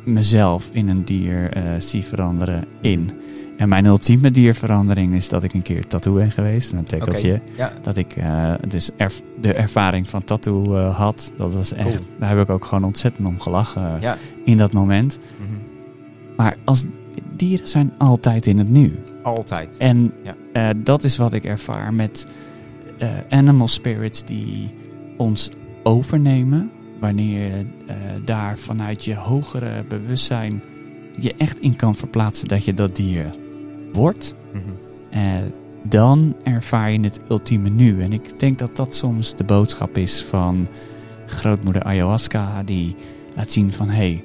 mezelf in een dier eh, zie veranderen in. En mijn ultieme dierverandering is dat ik een keer tattoo ben geweest, een tekeltje. Ja, Dat ik eh, dus erf- de ervaring van tattoo eh, had. Dat was echt, Cool. daar heb ik ook gewoon ontzettend om gelachen ja. in dat moment. Mhm. Maar als dieren zijn altijd in het nu. Altijd. En Ja. dat is wat ik ervaar met animal spirits die ons overnemen. Wanneer je eh, daar vanuit je hogere bewustzijn je echt in kan verplaatsen dat je dat dier wordt, Mhm. eh, dan ervaar je het ultieme nu. En ik denk dat dat soms de boodschap is van grootmoeder ayahuasca, die laat zien van hé, hey,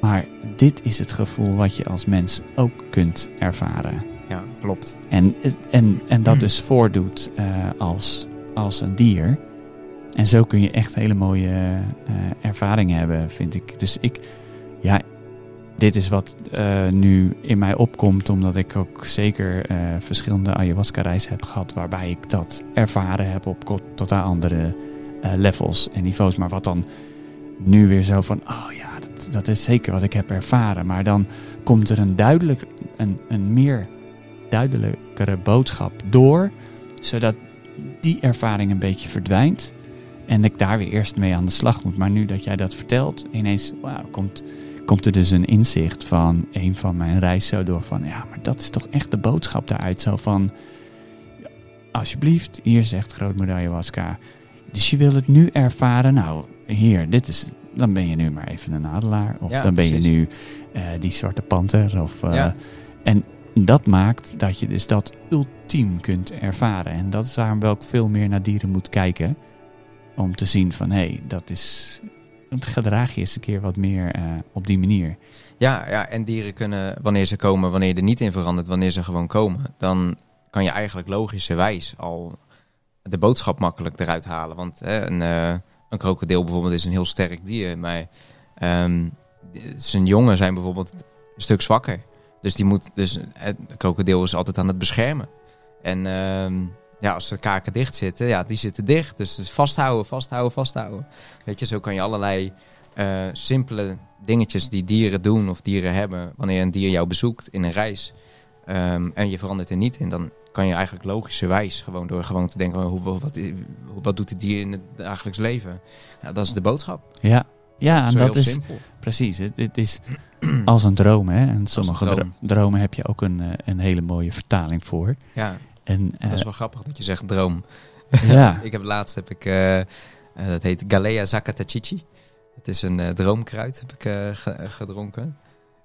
maar dit is het gevoel wat je als mens ook kunt ervaren. Ja, klopt. En, en, en dat dus voordoet eh, als, als een dier. En zo kun je echt hele mooie eh, ervaringen hebben, vind ik. Dus ik, ja, dit is wat eh, nu in mij opkomt, omdat ik ook zeker eh, verschillende ayahuasca-reizen heb gehad, waarbij ik dat ervaren heb op totaal andere levels en niveaus. Maar wat dan nu weer zo van, oh ja, dat, dat is zeker wat ik heb ervaren. Maar dan komt er een duidelijk, een, een meer duidelijkere boodschap door, zodat die ervaring een beetje verdwijnt. En ik daar weer eerst mee aan de slag moet. Maar nu dat jij dat vertelt, ineens wauw, komt, komt er dus een inzicht van een van mijn reis zo door van ja, maar dat is toch echt de boodschap daaruit. Zo van alsjeblieft, hier zegt grootmoeder ayahuasca. Dus je wil het nu ervaren. Nou, hier, dit is. Dan ben je nu maar even een adelaar. Of Ja, dan ben precies. je nu eh, die zwarte panter. Of, eh, Ja. En dat maakt dat je dus dat ultiem kunt ervaren. En dat is waarom wel ook veel meer naar dieren moet kijken. Om te zien van, hé, hey, dat is... Gedraag je eens een keer wat meer eh, op die manier. Ja, ja, en dieren kunnen, wanneer ze komen, wanneer je er niet in verandert, wanneer ze gewoon komen, dan kan je eigenlijk logischerwijs al de boodschap makkelijk eruit halen. Want hè, een, eh, een krokodil bijvoorbeeld is een heel sterk dier, maar ehm, zijn jongen zijn bijvoorbeeld een stuk zwakker. Dus, die moet, dus het krokodil is altijd aan het beschermen. En ehm, ja, als de kaken dicht zitten, ja, die zitten dicht. Dus, dus vasthouden, vasthouden, vasthouden. Weet je, zo kan je allerlei eh, simpele dingetjes die dieren doen of dieren hebben. Wanneer een dier jou bezoekt in een reis ehm, en je verandert er niet in, dan kan je eigenlijk logischerwijs gewoon door gewoon te denken, hoe, wat, wat, wat doet het dier in het dagelijks leven? Ja, dat is de boodschap. Ja, ja en Zo dat is simpel. precies. Het, het is als een droom. Hè? En sommige droom. dromen heb je ook een, eh, een hele mooie vertaling voor. Ja, En, eh, dat is wel grappig dat je zegt droom. ja, ik heb laatst heb ik, eh, eh, dat heet Galea Zakatachichi. Het is een eh, droomkruid, heb ik eh, ge- gedronken.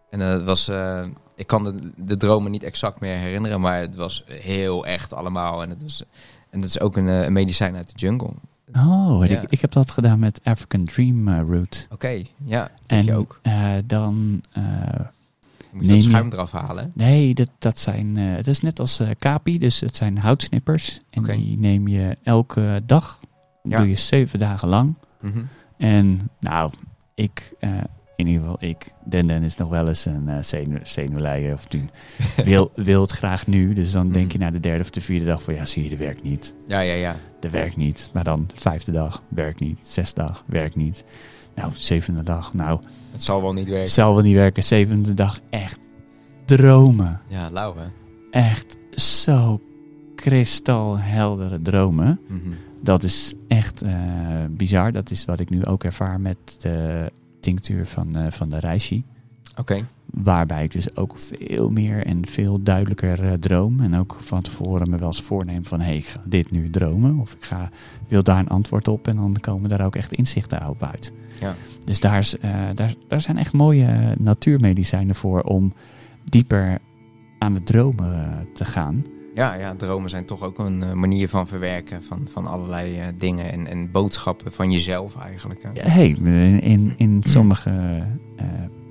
En eh, het was, eh, ik kan de, de dromen niet exact meer herinneren, maar het was heel echt allemaal. En het, was, en het is ook een, eh, een medicijn uit de jungle. oh, Ja. ik, ik heb dat gedaan met African Dream eh, Root. Oké, ja, dat En ook. eh, dan... eh, Moet je dat je- schuim eraf halen. nee, dat, dat zijn... eh, het is net als eh kapi, dus het zijn houtsnippers. En die neem je elke dag. Ja. Doe je zeven dagen lang. Mhm. En nou, ik, eh, in ieder geval ik, Den Den is nog wel eens een uh, zenu zenuwleier of tien. wil, wil het graag nu, dus dan denk je Mm. na de derde of de vierde dag van ja, zie je, dat werkt niet. Ja, ja, ja. Dat werkt niet. Maar dan vijfde dag, werkt niet. Zesde dag, werkt niet. Nou, zevende dag, nou, Het zal wel niet werken. zal wel niet werken. Zevende dag, echt dromen. Ja, lauw hè. Echt zo kristalheldere dromen. Mhm. Dat is echt eh, bizar. Dat is wat ik nu ook ervaar met de tinctuur van, eh, van de Reishi. Oké, Waarbij ik dus ook veel meer en veel duidelijker eh, droom. En ook van tevoren me wel eens voorneem van... hé, hey, ik ga dit nu dromen. Of ik ga, wil daar een antwoord op. En dan komen daar ook echt inzichten op uit. Ja. Dus daar, is, eh, daar, daar zijn echt mooie eh, natuurmedicijnen voor... om dieper aan het dromen te gaan. Ja, ja, dromen zijn toch ook een manier van verwerken van, van allerlei dingen en, en boodschappen van jezelf eigenlijk. Hè? Ja, hey, in, in, in sommige, eh,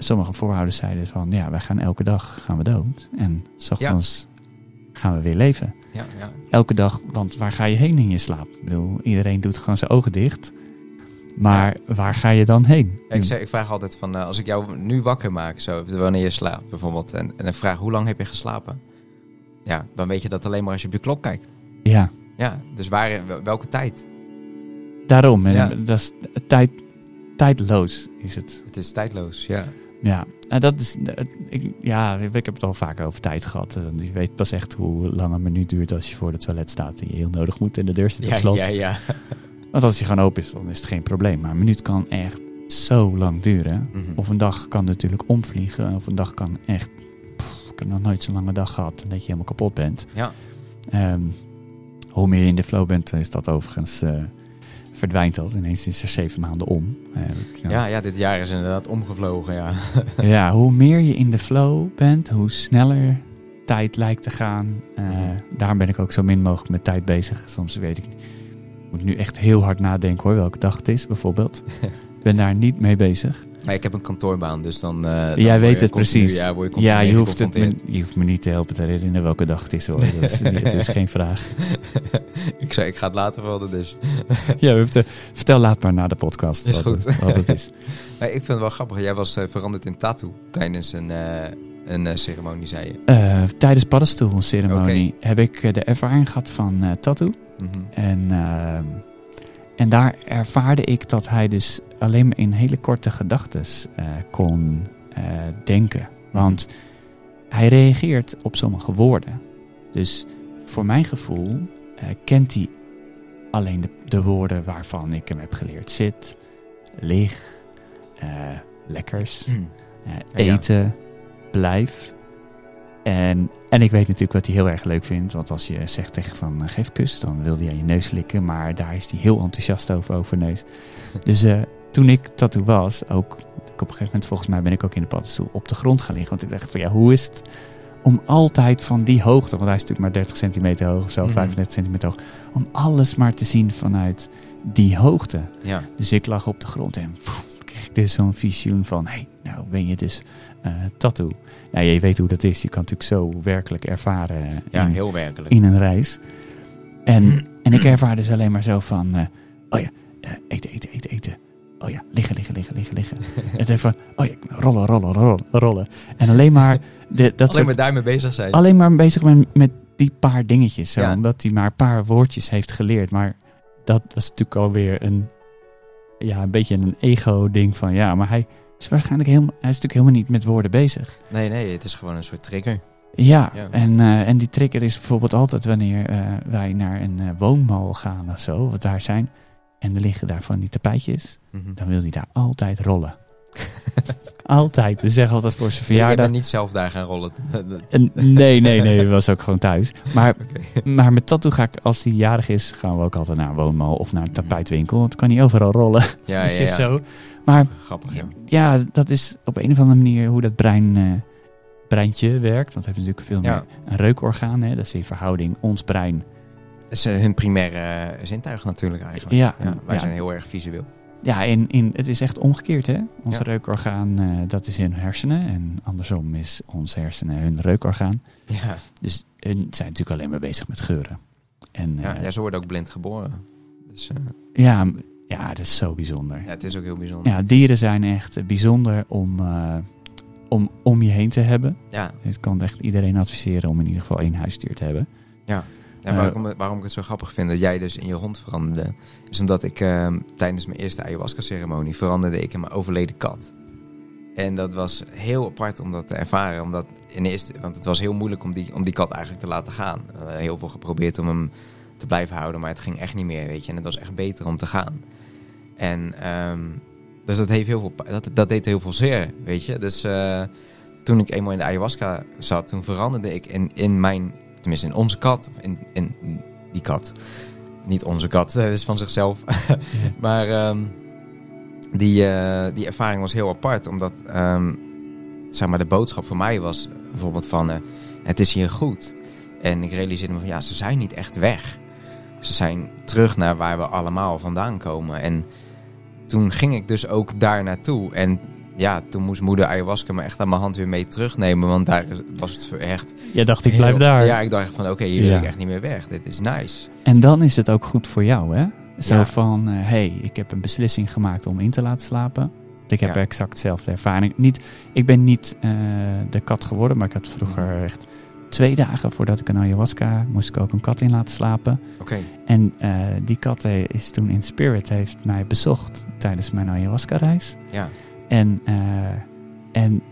sommige voorouders zeiden van... ja, wij gaan elke dag gaan we dood. En s ochtends gaan we weer leven. Ja, ja. Elke dag, want waar ga je heen in je slaap? Ik bedoel, iedereen doet gewoon zijn ogen dicht. Maar waar ga je dan heen? Ik, zeg, ik vraag altijd van, eh, als ik jou nu wakker maak, zo, wanneer je slaapt bijvoorbeeld, en, en dan vraag hoe lang heb je geslapen? Ja, dan weet je dat alleen maar als je op je klok kijkt. Ja, Ja, dus waar, wel- welke tijd? daarom. En Ja. dat is tijd, tijdloos is het. Het is tijdloos, ja. Ja, en dat is, het- ik, ja, ik heb het al vaker over tijd gehad. Eh, Je weet pas echt hoe lang een minuut duurt als je voor het toilet staat en je heel nodig moet en de deur zit op Ja, slot. ja, ja. Want als je gewoon open is, dan is het geen probleem. Maar een minuut kan echt zo lang duren. Mhm. Of een dag kan natuurlijk omvliegen. Of een dag kan echt... pff, ik heb nog nooit zo'n lange dag gehad dat je helemaal kapot bent. Ja. Ehm, hoe meer je in de flow bent, is dat overigens... eh, verdwijnt dat. Ineens is er zeven maanden om. Eh, ja. Ja, ja, dit jaar is inderdaad omgevlogen, ja. ja, hoe meer je in de flow bent, hoe sneller tijd lijkt te gaan. Mhm. Daarom ben ik ook zo min mogelijk met tijd bezig. Soms weet ik, ik moet nu echt heel hard nadenken hoor, welke dag het is bijvoorbeeld. Ik ben daar niet mee bezig. Maar ik heb een kantoorbaan, dus dan... eh, dan Jij weet het continu- precies. Ja, je Ja, hoeft, het me, je hoeft me niet te helpen te herinneren welke dag het is hoor. Dat is, niet- het is geen vraag. ik zei, ik ga het later wel, dus. Ja, we te- vertel laat maar na de podcast Is wat, goed. Het, wat het is. Nee, ik vind het wel grappig. Jij was eh, veranderd in tattoo tijdens een, eh, een eh, ceremonie, zei je. Eh, tijdens paddenstoelceremonie heb ik eh, de ervaring gehad van eh tattoo. Mhm. En, ehm, en daar ervaarde ik dat hij dus alleen maar in hele korte gedachten kon eh, denken. Want hij reageert op sommige woorden. Dus voor mijn gevoel eh, kent hij alleen de, de woorden waarvan ik hem heb geleerd. Zit, lig, eh, lekkers, Hm. eh, Ja. eten, blijf. En, en ik weet natuurlijk wat hij heel erg leuk vindt. Want als je zegt tegen van eh, geef kus, dan wil hij aan je neus likken. Maar daar is hij heel enthousiast over, over neus. Dus eh, toen ik tattoo was, ook op een gegeven moment volgens mij ben ik ook in de paddenstoel op de grond gaan liggen. Want ik dacht van ja, hoe is het om altijd van die hoogte, want hij is natuurlijk maar 30 centimeter hoog of zo, Mhm. 35 centimeter hoog. Om alles maar te zien vanuit die hoogte. Ja. Dus ik lag op de grond en poef, kreeg ik dus zo'n visioen van... hé, hey, nou ben je dus tattoo. Nou, je weet hoe dat is. Je kan natuurlijk zo werkelijk ervaren ja, in, heel werkelijk. in een reis. En, en ik ervaar dus alleen maar zo van... eh, oh ja, eh, eten, eten, eten, eten. Oh ja, liggen, liggen, liggen, liggen, liggen. Het even, oh ja, rollen, rollen, rollen, rollen. En alleen maar... De, dat Alleen soort- maar daarmee bezig zijn. alleen maar bezig met, met die paar dingetjes. Zo, Ja. Omdat hij maar een paar woordjes heeft geleerd. Maar dat was natuurlijk alweer een, ja, een beetje een ego-ding van ja, maar hij is waarschijnlijk helemaal, hij is natuurlijk helemaal niet met woorden bezig. Nee, nee, het is gewoon een soort trigger. Ja, Ja. En, eh, en die trigger is bijvoorbeeld altijd wanneer eh, wij naar een eh, woonmal gaan of zo, wat daar zijn. En er liggen daar van die tapijtjes. Mhm. Dan wil hij daar altijd rollen. altijd. Ze zeggen altijd voor zijn verjaardag. bent niet zelf daar gaan rollen. En nee, nee, nee, dat was ook gewoon thuis. Maar, Oké. maar met tattoo ga ik, als hij jarig is, gaan we ook altijd naar een woonmal of naar een Mhm. tapijtwinkel. Want kan hij overal rollen. Ja, ja, je, ja. Zo. Maar Grappig, ja. ja, dat is op een of andere manier hoe dat brein, eh, breintje werkt. Want het heeft natuurlijk veel Ja. meer een reukorgaan. Hè? Dat is in verhouding ons brein. Dat is eh, hun primaire eh, zintuig natuurlijk eigenlijk. Ja, wij ja. zijn heel erg visueel. Ja, in, in, het is echt omgekeerd. Hè? Ons Ja. reukorgaan, eh, dat is in hun hersenen. En andersom is ons hersenen hun reukorgaan. Ja, Dus hun zijn natuurlijk alleen maar bezig met geuren. En, ja, eh, ja, ze worden ook blind geboren. Dus eh, Ja, ja, dat is zo bijzonder. ja, het is ook heel bijzonder. Ja, dieren zijn echt bijzonder om, om om je heen te hebben. Ja, Het kan echt iedereen adviseren om in ieder geval één huisdier te hebben. En waarom, waarom ik het zo grappig vind dat jij dus in je hond veranderde, is omdat ik ehm, tijdens mijn eerste ayahuasca-ceremonie veranderde ik in mijn overleden kat. En dat was heel apart om dat te ervaren, omdat in eerste, want het was heel moeilijk om die, om die kat eigenlijk te laten gaan. Heel veel geprobeerd om hem te blijven houden, maar het ging echt niet meer, weet je. En het was echt beter om te gaan. En ehm, dus dat, heeft heel veel, dat, dat deed heel veel zeer, weet je. Dus eh, toen ik eenmaal in de ayahuasca zat, toen veranderde ik in, in mijn, tenminste in onze kat, of in, in die kat. Niet onze kat, dat is van zichzelf. maar ehm, die, eh, die ervaring was heel apart, omdat ehm, zeg maar, de boodschap voor mij was bijvoorbeeld van eh, het is hier goed. En ik realiseerde me van ja, ze zijn niet echt weg. Ze zijn terug naar waar we allemaal vandaan komen. En toen ging ik dus ook daar naartoe. En ja, toen moest moeder ayahuasca me echt aan mijn hand weer mee terugnemen. Want daar was het echt... Jij dacht, ik blijf daar. Ja, ik dacht van oké, hier wil Ja. ik echt niet meer weg. Dit is nice. En dan is het ook goed voor jou, hè? Zo Ja. van, hé, hey, ik heb een beslissing gemaakt om in te laten slapen. Ik heb Ja. exact dezelfde ervaring. Niet, ik ben niet eh, de kat geworden, maar ik had vroeger echt twee dagen voordat ik een ayahuasca moest ik ook een kat in laten slapen. Oké. En eh, die kat eh, is toen in spirit, heeft mij bezocht tijdens mijn ayahuasca-reis. Ja. En, eh, en,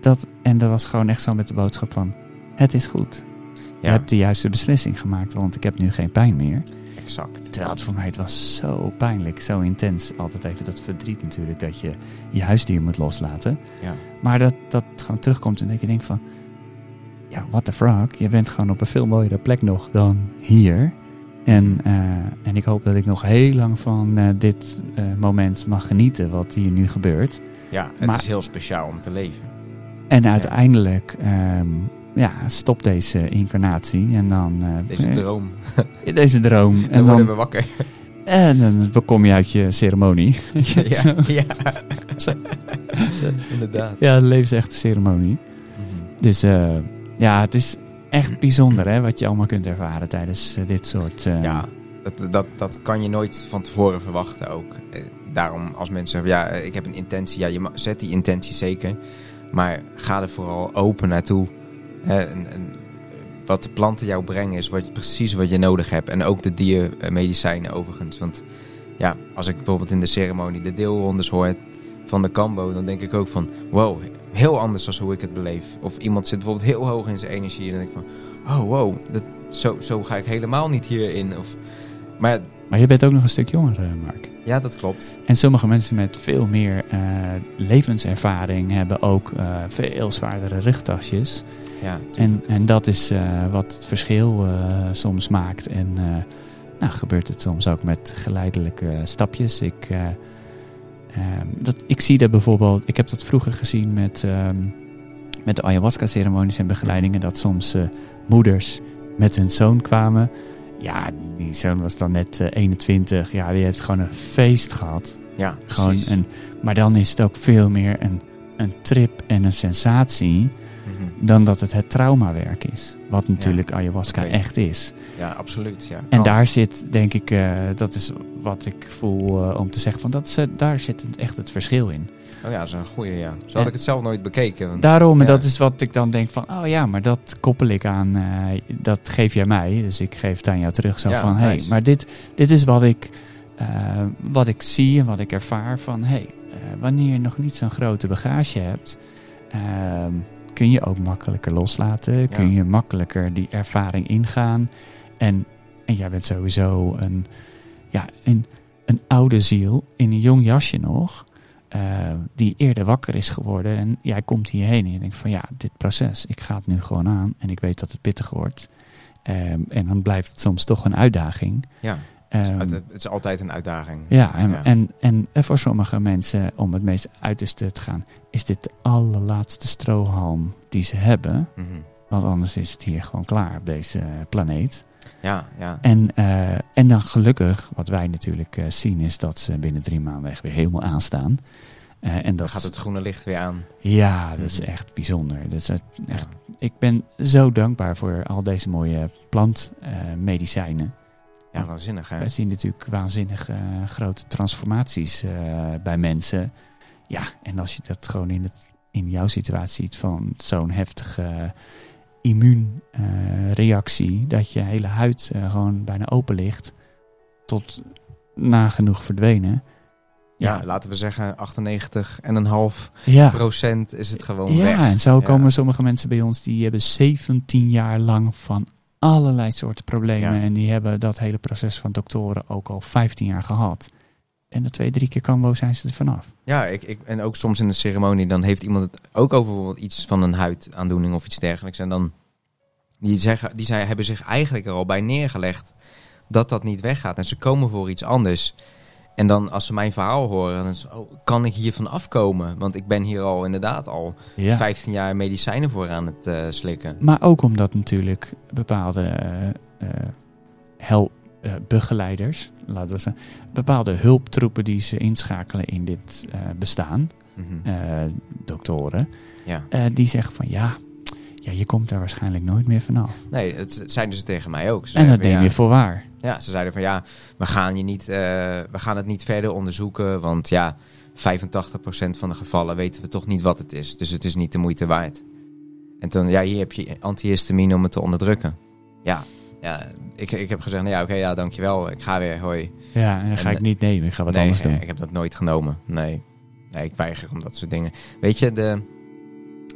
dat, en dat was gewoon echt zo met de boodschap van, het is goed. Je Ja, hebt de juiste beslissing gemaakt, want ik heb nu geen pijn meer. exact. Terwijl het voor mij het was zo pijnlijk, zo intens. Altijd even dat verdriet natuurlijk, dat je je huisdier moet loslaten. Ja. Maar dat dat gewoon terugkomt en dat je denkt van... Ja, what the fuck? Je bent gewoon op een veel mooiere plek nog dan hier. En, eh, en ik hoop dat ik nog heel lang van eh, dit eh, moment mag genieten, wat hier nu gebeurt. Ja, het Maar- is heel speciaal om te leven. En uiteindelijk ehm, ja, stop deze incarnatie en dan... Deze droom. Deze droom. En En dan worden dan, we wakker. en dan kom je uit je ceremonie. ja, ja. Zo. inderdaad. ja, levensechte ceremonie. Mhm. Dus eh, ja, het is echt bijzonder hè, wat je allemaal kunt ervaren tijdens eh, dit soort... eh, Ja, dat, dat, dat kan je nooit van tevoren verwachten ook. Eh, Daarom als mensen zeggen, ja, ik heb een intentie. Ja, je zet die intentie zeker. Maar ga er vooral open naartoe. En, wat de planten jou brengen is wat, precies wat je nodig hebt. En ook de diermedicijnen overigens. Want ja, als ik bijvoorbeeld in de ceremonie de deelrondes hoor van de kambo... dan denk ik ook van, wow, heel anders dan hoe ik het beleef. Of iemand zit bijvoorbeeld heel hoog in zijn energie... en dan denk ik van, oh wow, dat, zo, zo ga ik helemaal niet hierin. Of, maar Maar je bent ook nog een stuk jonger, eh, Mark. ja, dat klopt. En sommige mensen met veel meer eh, levenservaring hebben ook eh, veel zwaardere rugtasjes. Ja, En, en dat is wat het verschil soms maakt. En nou, gebeurt het soms ook met geleidelijke stapjes. Ik, eh, ehm, dat, ik zie dat bijvoorbeeld, ik heb dat vroeger gezien met, ehm, met de ayahuasca-ceremonies en begeleidingen, dat soms eh, moeders met hun zoon kwamen. Ja, die zoon was dan net eh, 21. Ja, die heeft gewoon een feest gehad. ja Gewoon precies. een, maar dan is het ook veel meer een, een trip en een sensatie. Dan dat het het traumawerk is. Wat natuurlijk ayahuasca echt is. Ja, absoluut. Ja. En Kan. daar zit, denk ik, eh, dat is wat ik voel eh, om te zeggen, van dat is, eh, daar zit echt het verschil in. Oh ja, dat is een goeie, ja. Zo had ik het zelf nooit bekeken. want- Daarom, en Ja. dat is wat ik dan denk van, oh ja, maar dat koppel ik aan, dat geef jij mij, dus ik geef het aan jou terug. Zo Ja, van, hé, hey, maar dit, dit is wat ik, wat ik zie en wat ik ervaar van, hé, hey, wanneer je nog niet zo'n grote bagage hebt, ehm, kun je ook makkelijker loslaten, kun je makkelijker die ervaring ingaan. En, en jij bent sowieso een, ja, een, een oude ziel in een jong jasje nog eh, die eerder wakker is geworden. En jij komt hierheen en je denkt van ja, dit proces, ik ga het nu gewoon aan. En ik weet dat het pittig wordt. Ehm, en dan blijft het soms toch een uitdaging. Ja, het is, Ehm, uit- het is altijd een uitdaging. ja, en, Ja. En, en, en voor sommige mensen, om het meest uiterste te gaan, is dit de allerlaatste strohalm die ze hebben. Mhm. Want anders is het hier gewoon klaar op deze planeet. Ja, ja. En, eh, en dan gelukkig, wat wij natuurlijk eh, zien, is dat ze binnen drie maanden echt weer helemaal aanstaan. Eh, en Dan dat gaat het groene licht weer aan. Ja, dat is Mhm. echt bijzonder. Dat is echt, echt- Ja. ik ben zo dankbaar voor al deze mooie plantmedicijnen. Ja, waanzinnig hè. Wij zien natuurlijk waanzinnig eh, grote transformaties eh, bij mensen. Ja, en als je dat gewoon in, het, in jouw situatie ziet van zo'n heftige immuunreactie, dat je hele huid eh, gewoon bijna open ligt, tot nagenoeg verdwenen. Ja, Ja, laten we zeggen 98,5 ja. procent is het gewoon Ja, weg. en zo komen sommige mensen bij ons die hebben 17 jaar lang van allerlei soorten problemen. Ja. En die hebben dat hele proces van doktoren ook al 15 jaar gehad. En de twee, drie keer combo zijn ze er vanaf. Ja, ik, ik, en ook soms in de ceremonie, dan heeft iemand het ook over bijvoorbeeld iets van een huidaandoening of iets dergelijks. En dan, die, zeggen, die zij hebben zich eigenlijk er al bij neergelegd dat dat niet weggaat. En ze komen voor iets anders. En dan als ze mijn verhaal horen, dan oh, kan ik hiervan afkomen? Want ik ben hier al inderdaad al Ja. 15 jaar medicijnen voor aan het eh, slikken. Maar ook omdat natuurlijk bepaalde eh, begeleiders, laten we zeggen, bepaalde hulptroepen die ze inschakelen in dit bestaan, Mhm. doktoren, Ja. die zeggen van ja, ja, je komt daar waarschijnlijk nooit meer vanaf. Nee, het zeiden ze tegen mij ook. Ze En dat neem ja, je voor waar. Ja, ze zeiden van ja, we gaan, je niet, eh, we gaan het niet verder onderzoeken. Want ja, 85% van de gevallen weten we toch niet wat het is. Dus het is niet de moeite waard. En toen, ja, hier heb je antihistamine om het te onderdrukken. Ja, ja ik, ik heb gezegd, nou ja, oké, ja, dankjewel. Ik ga weer, hoi. Ja, en dan ga En, ik niet nemen. Ik ga wat nee, anders doen. ik heb dat nooit genomen. Nee. nee, ik weiger om dat soort dingen. Weet je, de,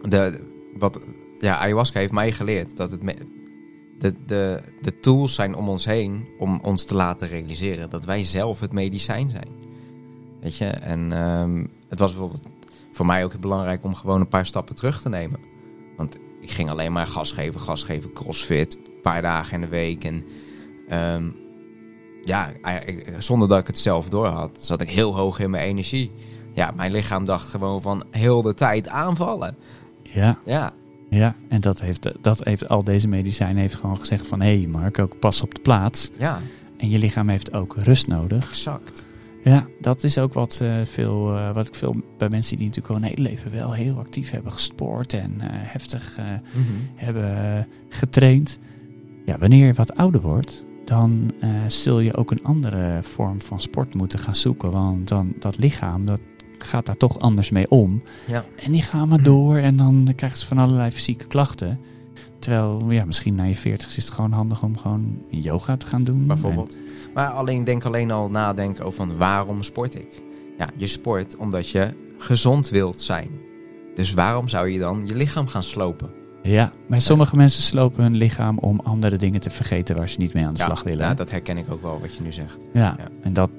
de, wat, ja, ayahuasca heeft mij geleerd dat het, de, de, de tools zijn om ons heen om ons te laten realiseren dat wij zelf het medicijn zijn. Weet je, en ehm, het was bijvoorbeeld voor mij ook belangrijk om gewoon een paar stappen terug te nemen. Want ik ging alleen maar gas geven, gas geven, crossfit, een paar dagen in de week. En ehm, ja, eigenlijk zonder dat ik het zelf door had, zat ik heel hoog in mijn energie. Ja, mijn lichaam dacht gewoon van heel de tijd aanvallen. Ja, Ja, Ja, en dat heeft, dat heeft al deze medicijn heeft gewoon gezegd van... hé hey Mark, ook pas op de plaats. Ja, En je lichaam heeft ook rust nodig. exact. Ja, dat is ook wat, eh, veel, eh, wat ik veel bij mensen die natuurlijk al een hele leven wel heel actief hebben gesport en eh, heftig eh, hebben getraind. Ja, wanneer je wat ouder wordt, dan zul je ook een andere vorm van sport moeten gaan zoeken. Want dan dat lichaam, dat gaat daar toch anders mee om. Ja. En die gaan maar door en dan krijgen ze van allerlei fysieke klachten. Terwijl, ja, misschien na je 40 is het gewoon handig om gewoon yoga te gaan doen. Bijvoorbeeld. Maar alleen denk alleen al nadenken over van waarom sport ik? Ja, je sport omdat je gezond wilt zijn. Dus waarom zou je dan je lichaam gaan slopen? Ja, maar sommige mensen slopen hun lichaam om andere dingen te vergeten waar ze niet mee aan de ja, slag willen. Ja, dat herken ik ook wel wat je nu zegt. Ja, Ja. en dat,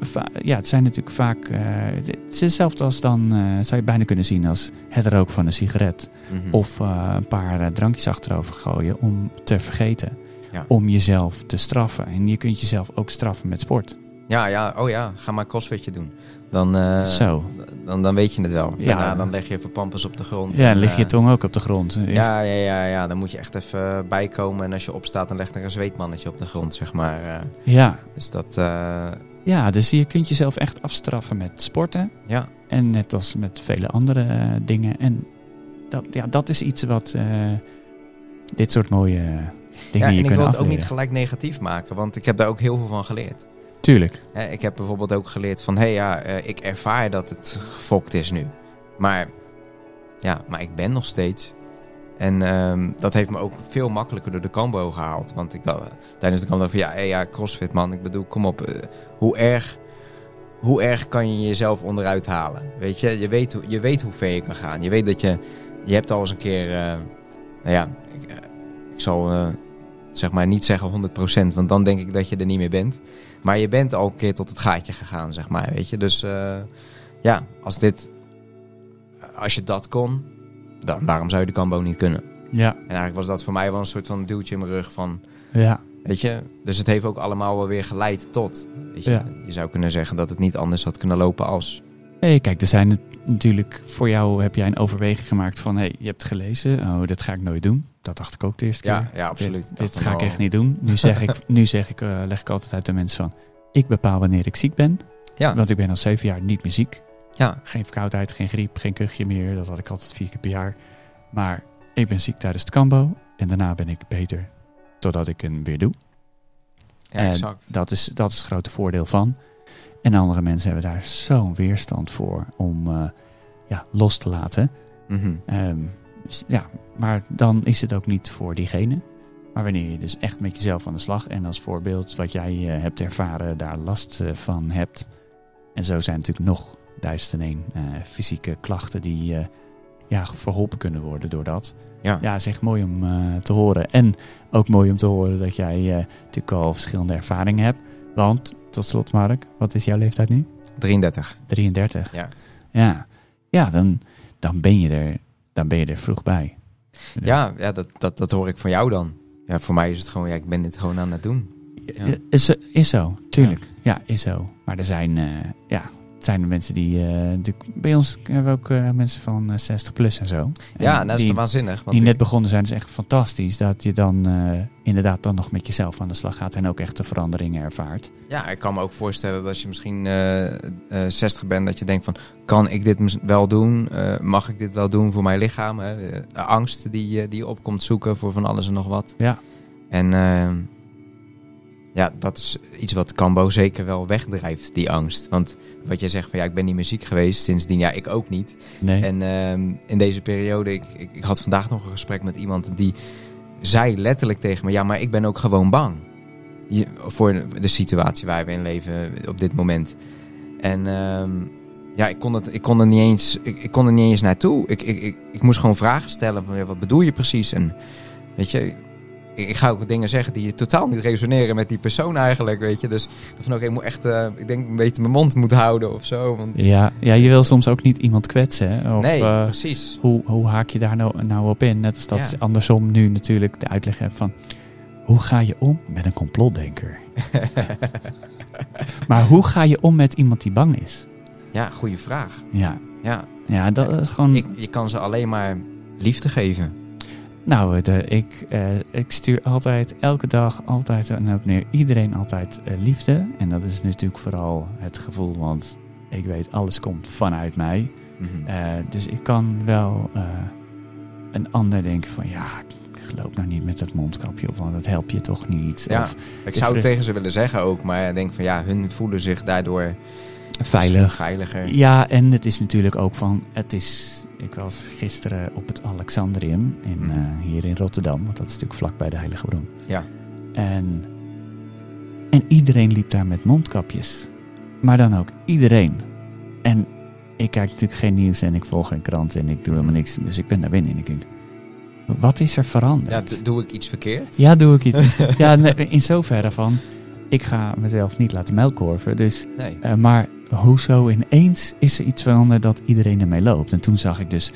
va- ja, het zijn natuurlijk vaak, eh, het is hetzelfde als dan, eh, zou je bijna kunnen zien als het rook van een sigaret. Mhm. Of eh, een paar eh, drankjes achterover gooien om te vergeten. Ja. Om jezelf te straffen. En je kunt jezelf ook straffen met sport. Ja, ja, oh ja, ga maar crossfitje doen. Dan, eh, Zo. Dan, dan weet je het wel. Ja. Daarna dan leg je even pampers op de grond. Ja, en, lig je eh, tong ook op de grond. Ja, ja, ja, ja, dan moet je echt even bijkomen. En als je opstaat, dan legt er een zweetmannetje op de grond, zeg maar. eh. ja. dus dat, eh, ja, dus je kunt jezelf echt afstraffen met sporten. ja, En net als met vele andere eh, dingen. En dat, ja, dat is iets wat eh, dit soort mooie eh, dingen ja, je en ik wil het ook niet gelijk negatief maken, want ik heb daar ook heel veel van geleerd. Tuurlijk. Ik heb bijvoorbeeld ook geleerd van, hé hey, ja, eh, ik ervaar dat het gefokt is nu. Maar ja, maar ik ben nog steeds. En ehm, dat heeft me ook veel makkelijker door de combo gehaald. Want ik dacht, tijdens de combo van, ja, hey, ja, crossfit man, ik bedoel, kom op. eh, hoe erg... Hoe erg kan je jezelf onderuit halen? Weet je, je weet, je weet hoe ver je kan gaan. Je weet dat je, je hebt al eens een keer, eh, nou ja, ik, eh, ik zal eh, zeg maar niet zeggen 100%, want dan denk ik dat je er niet meer bent. Maar je bent al een keer tot het gaatje gegaan, zeg maar, weet je. Dus eh, ja, als dit, als je dat kon, dan waarom zou je de Cambo niet kunnen? Ja, En eigenlijk was dat voor mij wel een soort van duwtje in mijn rug van, ja, weet je. Dus het heeft ook allemaal wel weer geleid tot, weet je. Ja. Je zou kunnen zeggen dat het niet anders had kunnen lopen als. Hey, kijk, er zijn natuurlijk voor jou heb jij een overweging gemaakt van, hey, je hebt gelezen, oh, dat ga ik nooit doen. Dat dacht ik ook de eerste keer. Ja, ja absoluut. Dit, ga ik echt niet doen. Nu zeg ik, nu zeg ik, eh, leg ik altijd uit de mensen van, ik bepaal wanneer ik ziek ben, Ja, want ik ben al zeven jaar niet meer ziek. ja, Geen verkoudheid, geen griep, geen kuchje meer. Dat had ik altijd vier keer per jaar. Maar ik ben ziek tijdens het kambo en daarna ben ik beter totdat ik hem weer doe. ja en exact. dat is, dat is het grote voordeel van. En andere mensen hebben daar zo'n weerstand voor om eh, ja, los te laten. Mhm. Ehm, ja, maar dan is het ook niet voor diegene. Maar wanneer je dus echt met jezelf aan de slag en als voorbeeld wat jij eh, hebt ervaren daar last eh, van hebt. En zo zijn natuurlijk nog duizend en één fysieke klachten die ja, verholpen kunnen worden door dat. Ja. Ja, is echt mooi om te horen. En ook mooi om te horen dat jij natuurlijk al verschillende ervaringen hebt. Want, tot slot Mark, wat is jouw leeftijd nu? 33. 33. Ja. Ja, ja dan, dan, ben je er, dan ben je er vroeg bij. Ja, ja dat, dat, dat hoor ik van jou dan. Ja, voor mij is het gewoon, ja, ik ben dit gewoon aan het doen. Ja. Is, is zo, tuurlijk. Ja. is zo. Maar er zijn, eh, ja, zijn de mensen die... eh, natuurlijk- bij ons hebben we ook eh, mensen van eh, 60 plus en zo. En ja, nou, dat is die, toch waanzinnig. Want die net begonnen zijn. is echt fantastisch dat je dan eh, inderdaad dan nog met jezelf aan de slag gaat. En ook echt de veranderingen ervaart. Ja, ik kan me ook voorstellen dat als je misschien eh, eh, 60 bent, dat je denkt van, kan ik dit wel doen? Eh, mag ik dit wel doen voor mijn lichaam? Hè? Eh, angst die, eh, die opkomt zoeken voor van alles en nog wat. Ja. En eh, ja, dat is iets wat Cambo zeker wel wegdrijft, die angst. Want wat je zegt van, ja, ik ben niet meer ziek geweest sindsdien, ja, ik ook niet. Nee. En ehm, in deze periode, ik, ik, ik had vandaag nog een gesprek met iemand die zei letterlijk tegen me: Ja, maar ik ben ook gewoon bang. Je- voor de, de situatie waar we in leven op dit moment. En ehm, ja, ik kon, het, ik, kon er niet eens, ik, ik kon er niet eens naartoe. Ik, ik, ik, ik moest gewoon vragen stellen: van, ja, Wat bedoel je precies? En weet je. Ik, ga ook dingen zeggen die totaal niet resoneren met die persoon eigenlijk, weet je. Dus van oké, ik moet echt, eh, ik denk een beetje mijn mond moeten houden of zo. Want, Ja, ja, je wil soms ook niet iemand kwetsen. hè, Of, nee, eh, precies. hoe, hoe haak je daar nou, nou op in? Net als dat Ja. andersom nu natuurlijk de uitleg hebt van... Hoe ga je om met een complotdenker? maar hoe ga je om met iemand die bang is? Ja, goede vraag. Ja, Ja, ja dat is gewoon... ik, je kan ze alleen maar liefde geven. Nou, de, ik, eh, ik stuur altijd, elke dag, altijd en op neer, iedereen altijd eh, liefde. En dat is natuurlijk vooral het gevoel, want ik weet, alles komt vanuit mij. Mhm. Eh, dus ik kan wel eh, een ander denken van, ja, ik loop nou niet met dat mondkapje op, want dat helpt je toch niet. Ja, Of ik zou het tegen ze willen zeggen ook, maar ik denk van ja, hun voelen zich daardoor veilig. veiliger. Ja, en het is natuurlijk ook van, het is, ik was gisteren op het Alexandrium in, Mhm. eh, hier in Rotterdam, want dat is natuurlijk vlak bij de Heilige Bron. Ja. En, en iedereen liep daar met mondkapjes. Maar dan ook iedereen. En ik kijk natuurlijk geen nieuws en ik volg geen krant en ik doe helemaal niks. Dus ik ben daar binnen en ik denk, wat is er Ja, veranderd? d- doe ik iets verkeerd? Ja, doe ik iets. ja, in zoverre van, ik ga mezelf niet laten melkkorven. Dus Nee. eh, maar hoezo ineens is er iets veranderd dat iedereen ermee loopt? En toen zag ik dus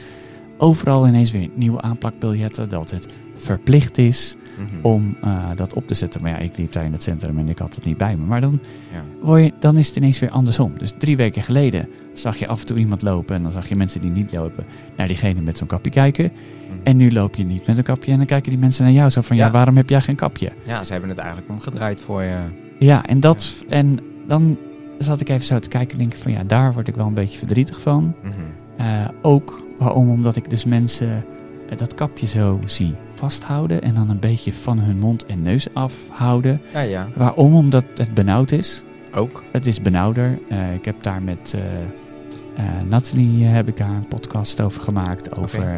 overal ineens weer nieuwe aanplakbiljetten. Dat het verplicht is Mhm. om eh, dat op te zetten. Maar ja, ik liep daar in het centrum en ik had het niet bij me. Maar dan, Ja. word je, dan is het ineens weer andersom. Dus drie weken geleden zag je af en toe iemand lopen. En dan zag je mensen die niet lopen naar diegene met zo'n kapje kijken. Mhm. En nu loop je niet met een kapje. En dan kijken die mensen naar jou zo van... Ja, Ja. waarom heb jij geen kapje? Ja, ze hebben het eigenlijk omgedraaid voor je. Ja, en, dat, en dan zat ik even zo te kijken en denk ik van... Ja, daar word ik wel een beetje verdrietig van. Mhm. Eh, ook waarom? Omdat ik dus mensen eh, dat kapje zo zie vasthouden en dan een beetje van hun mond en neus afhouden. Ja, ja. Waarom? Omdat het benauwd is. Ook. Het is benauwder. Eh, ik heb daar met eh, Nathalie heb ik daar een podcast over gemaakt. Over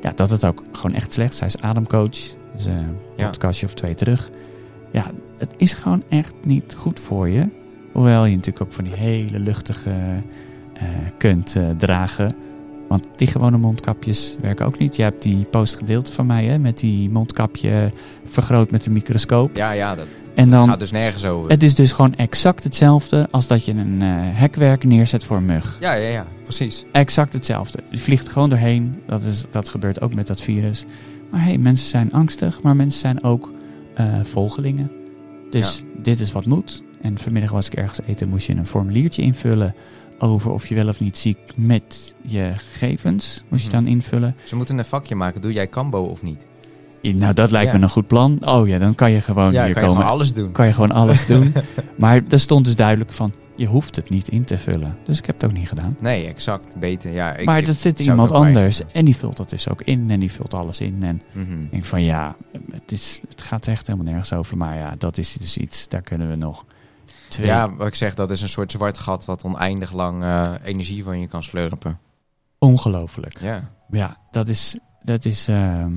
ja, dat het ook gewoon echt slecht is. Zij is ademcoach. Dus een Ja. podcastje of twee terug. Ja, het is gewoon echt niet goed voor je. Hoewel je natuurlijk ook van die hele luchtige eh, kunt eh, dragen. Want die gewone mondkapjes werken ook niet. Je hebt die post gedeeld van mij hè, met die mondkapje vergroot met een microscoop. Ja, ja, dat En dan gaat dus nergens over. het is dus gewoon exact hetzelfde als dat je een eh, hekwerk neerzet voor een mug. Ja, ja, ja. Precies. Exact hetzelfde. Die vliegt gewoon doorheen. Dat, is, dat gebeurt ook met dat virus. Maar hey, mensen zijn angstig, maar mensen zijn ook volgelingen. Dus dit is wat moet. En vanmiddag was ik ergens eten, moest je een formuliertje invullen over of je wel of niet ziek met je gegevens. Moest je Mhm. dan invullen. Ze moeten een vakje maken. Doe jij Cambo of niet? Nou, dat lijkt Ja. me een goed plan. Oh ja, dan kan je gewoon ja, hier kan je komen. gewoon alles doen. kan je gewoon alles doen. Maar er stond dus duidelijk van, je hoeft het niet in te vullen. Dus ik heb het ook niet gedaan. Nee, exact. Beter. Ja, ik, maar ik dat zit iemand anders en die vult dat dus ook in en die vult alles in. En Mhm. ik denk van ja, het, is, het gaat echt helemaal nergens over. Maar ja, dat is dus iets, daar kunnen we nog twee... Ja, wat ik zeg, dat is een soort zwart gat wat oneindig lang eh, energie van je kan slurpen. Ongelooflijk. Ja. Ja, dat is, dat is ehm,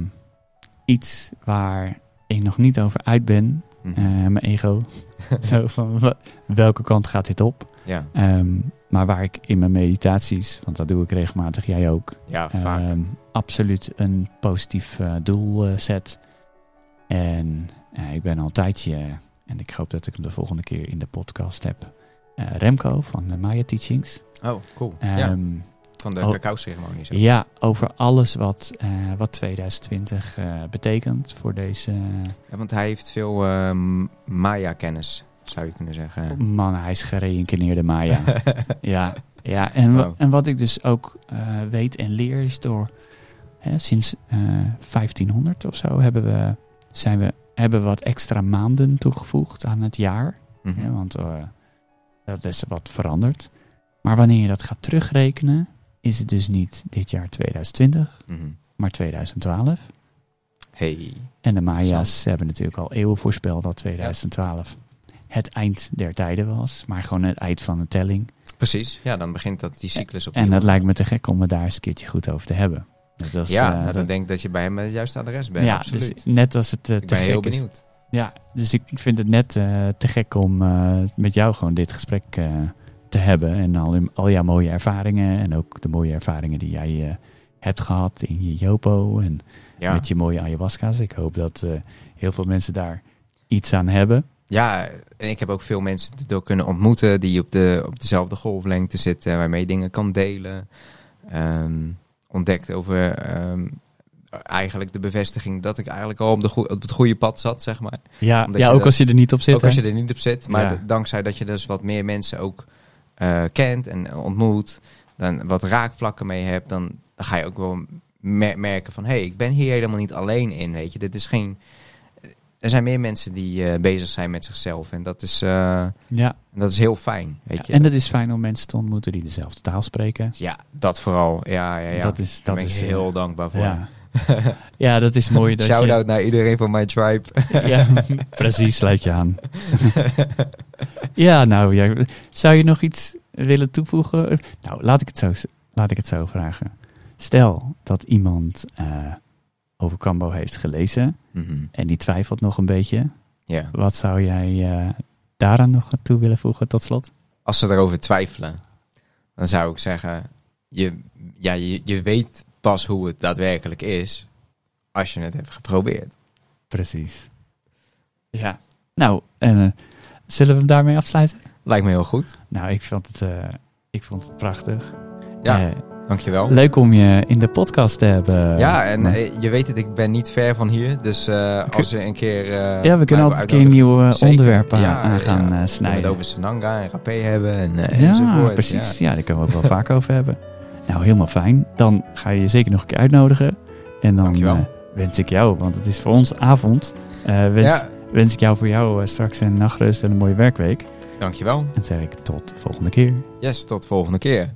iets waar ik nog niet over uit ben. Mhm. Eh, mijn ego. Zo van, welke kant gaat dit op? ja. Ehm, maar waar ik in mijn meditaties, want dat doe ik regelmatig, jij ook, Ja, vaak. ehm, absoluut een positief eh, doel zet. En ik ben al een tijdje, en ik hoop dat ik hem de volgende keer in de podcast heb, eh, Remco van de Maya Teachings. oh, cool. ja, Ehm, van de oh. cacao-ceremonie. ja, over alles wat, eh, wat 2020 eh, betekent voor deze Ja, want hij heeft veel ehm, Maya-kennis, zou je kunnen zeggen. man. Hij is gereïncarneerde Maya. Ja, ja en, Wow. en wat ik dus ook weet en leer is door hè, sinds eh 1500 of zo hebben we, zijn we, hebben wat extra maanden toegevoegd aan het jaar. Mhm. Want eh, dat is wat veranderd. Maar wanneer je dat gaat terugrekenen, is het dus niet dit jaar 2020, Mhm. maar 2012. Hey. En de Maya's hebben natuurlijk al eeuwen voorspeld dat 2012 het eind der tijden was. Maar gewoon het eind van de telling. Precies. Ja, dan begint dat die cyclus opnieuw. En dat lijkt me te gek om het daar eens een keertje goed over te hebben. Dat is, Ja, eh, nou, dan dat- denk ik dat je bij hem het juiste adres bent. ja, absoluut. dus net als het eh, ik te ben gek heel is. benieuwd. Ja, dus ik vind het net eh, te gek om met jou gewoon dit gesprek te hebben. En al, al jouw mooie ervaringen en ook de mooie ervaringen die jij hebt gehad in je Jopo en Ja. met je mooie ayahuasca's. Ik hoop dat heel veel mensen daar iets aan hebben. ja, en ik heb ook veel mensen door kunnen ontmoeten die op, de, op dezelfde golflengte zitten, waarmee je dingen kan delen. Ehm, ontdekt over ehm, eigenlijk de bevestiging dat ik eigenlijk al op, de op het goede pad zat, zeg maar. Ja, Omdat ja ook dat- als je er niet op zit. ook als je er niet op zit. Maar Ja. dankzij dat je dus wat meer mensen ook eh, kent en ontmoet, dan wat raakvlakken mee hebt, dan ga je ook wel mer- merken van... hé, hey, ik ben hier helemaal niet alleen in, weet je. Dit is geen... Er zijn meer mensen die eh, bezig zijn met zichzelf. En dat is, eh, Ja, dat is heel fijn, weet je. en het is fijn om mensen te ontmoeten die dezelfde taal spreken. Ja, dat vooral. Ja, ja, ja. Dat is, Daar dat ben ik is eh, heel dankbaar voor. Ja. ja, dat is mooi. Dat je- Shout-out naar iedereen van mijn tribe. Ja, precies, sluit je aan. ja, nou, ja, zou je nog iets willen toevoegen? Nou, laat ik het zo, laat ik het zo vragen. Stel dat iemand eh, over Cambo heeft gelezen Mhm. en die twijfelt nog een beetje. Ja. Wat zou jij eh, daaraan nog toe willen voegen tot slot? Als ze erover twijfelen, dan zou ik zeggen... Je, ja, je, je weet pas hoe het daadwerkelijk is... als je het hebt geprobeerd. Precies. Ja. Nou, eh, zullen we hem daarmee afsluiten? Lijkt me heel goed. Nou, ik vond het, eh, ik vond het prachtig. Ja, dankjewel. leuk om je in de podcast te hebben. Ja, en Maar- eh, je weet het, ik ben niet ver van hier. Dus eh, als je een keer... eh, ja, we kunnen altijd een keer nieuwe Zeker. onderwerpen Ja, aan gaan ja. eh, We snijden. het over Sananga en Rapé hebben en ja, enzovoort. precies. Ja. daar kunnen we ook wel vaak over hebben. Nou, helemaal fijn. Dan ga je je zeker nog een keer uitnodigen. En dan wens ik jou, want het is voor ons avond, wens, wens ik jou voor jou straks een nachtrust en een mooie werkweek. dankjewel. En zeg ik tot de volgende keer. Yes, tot volgende keer.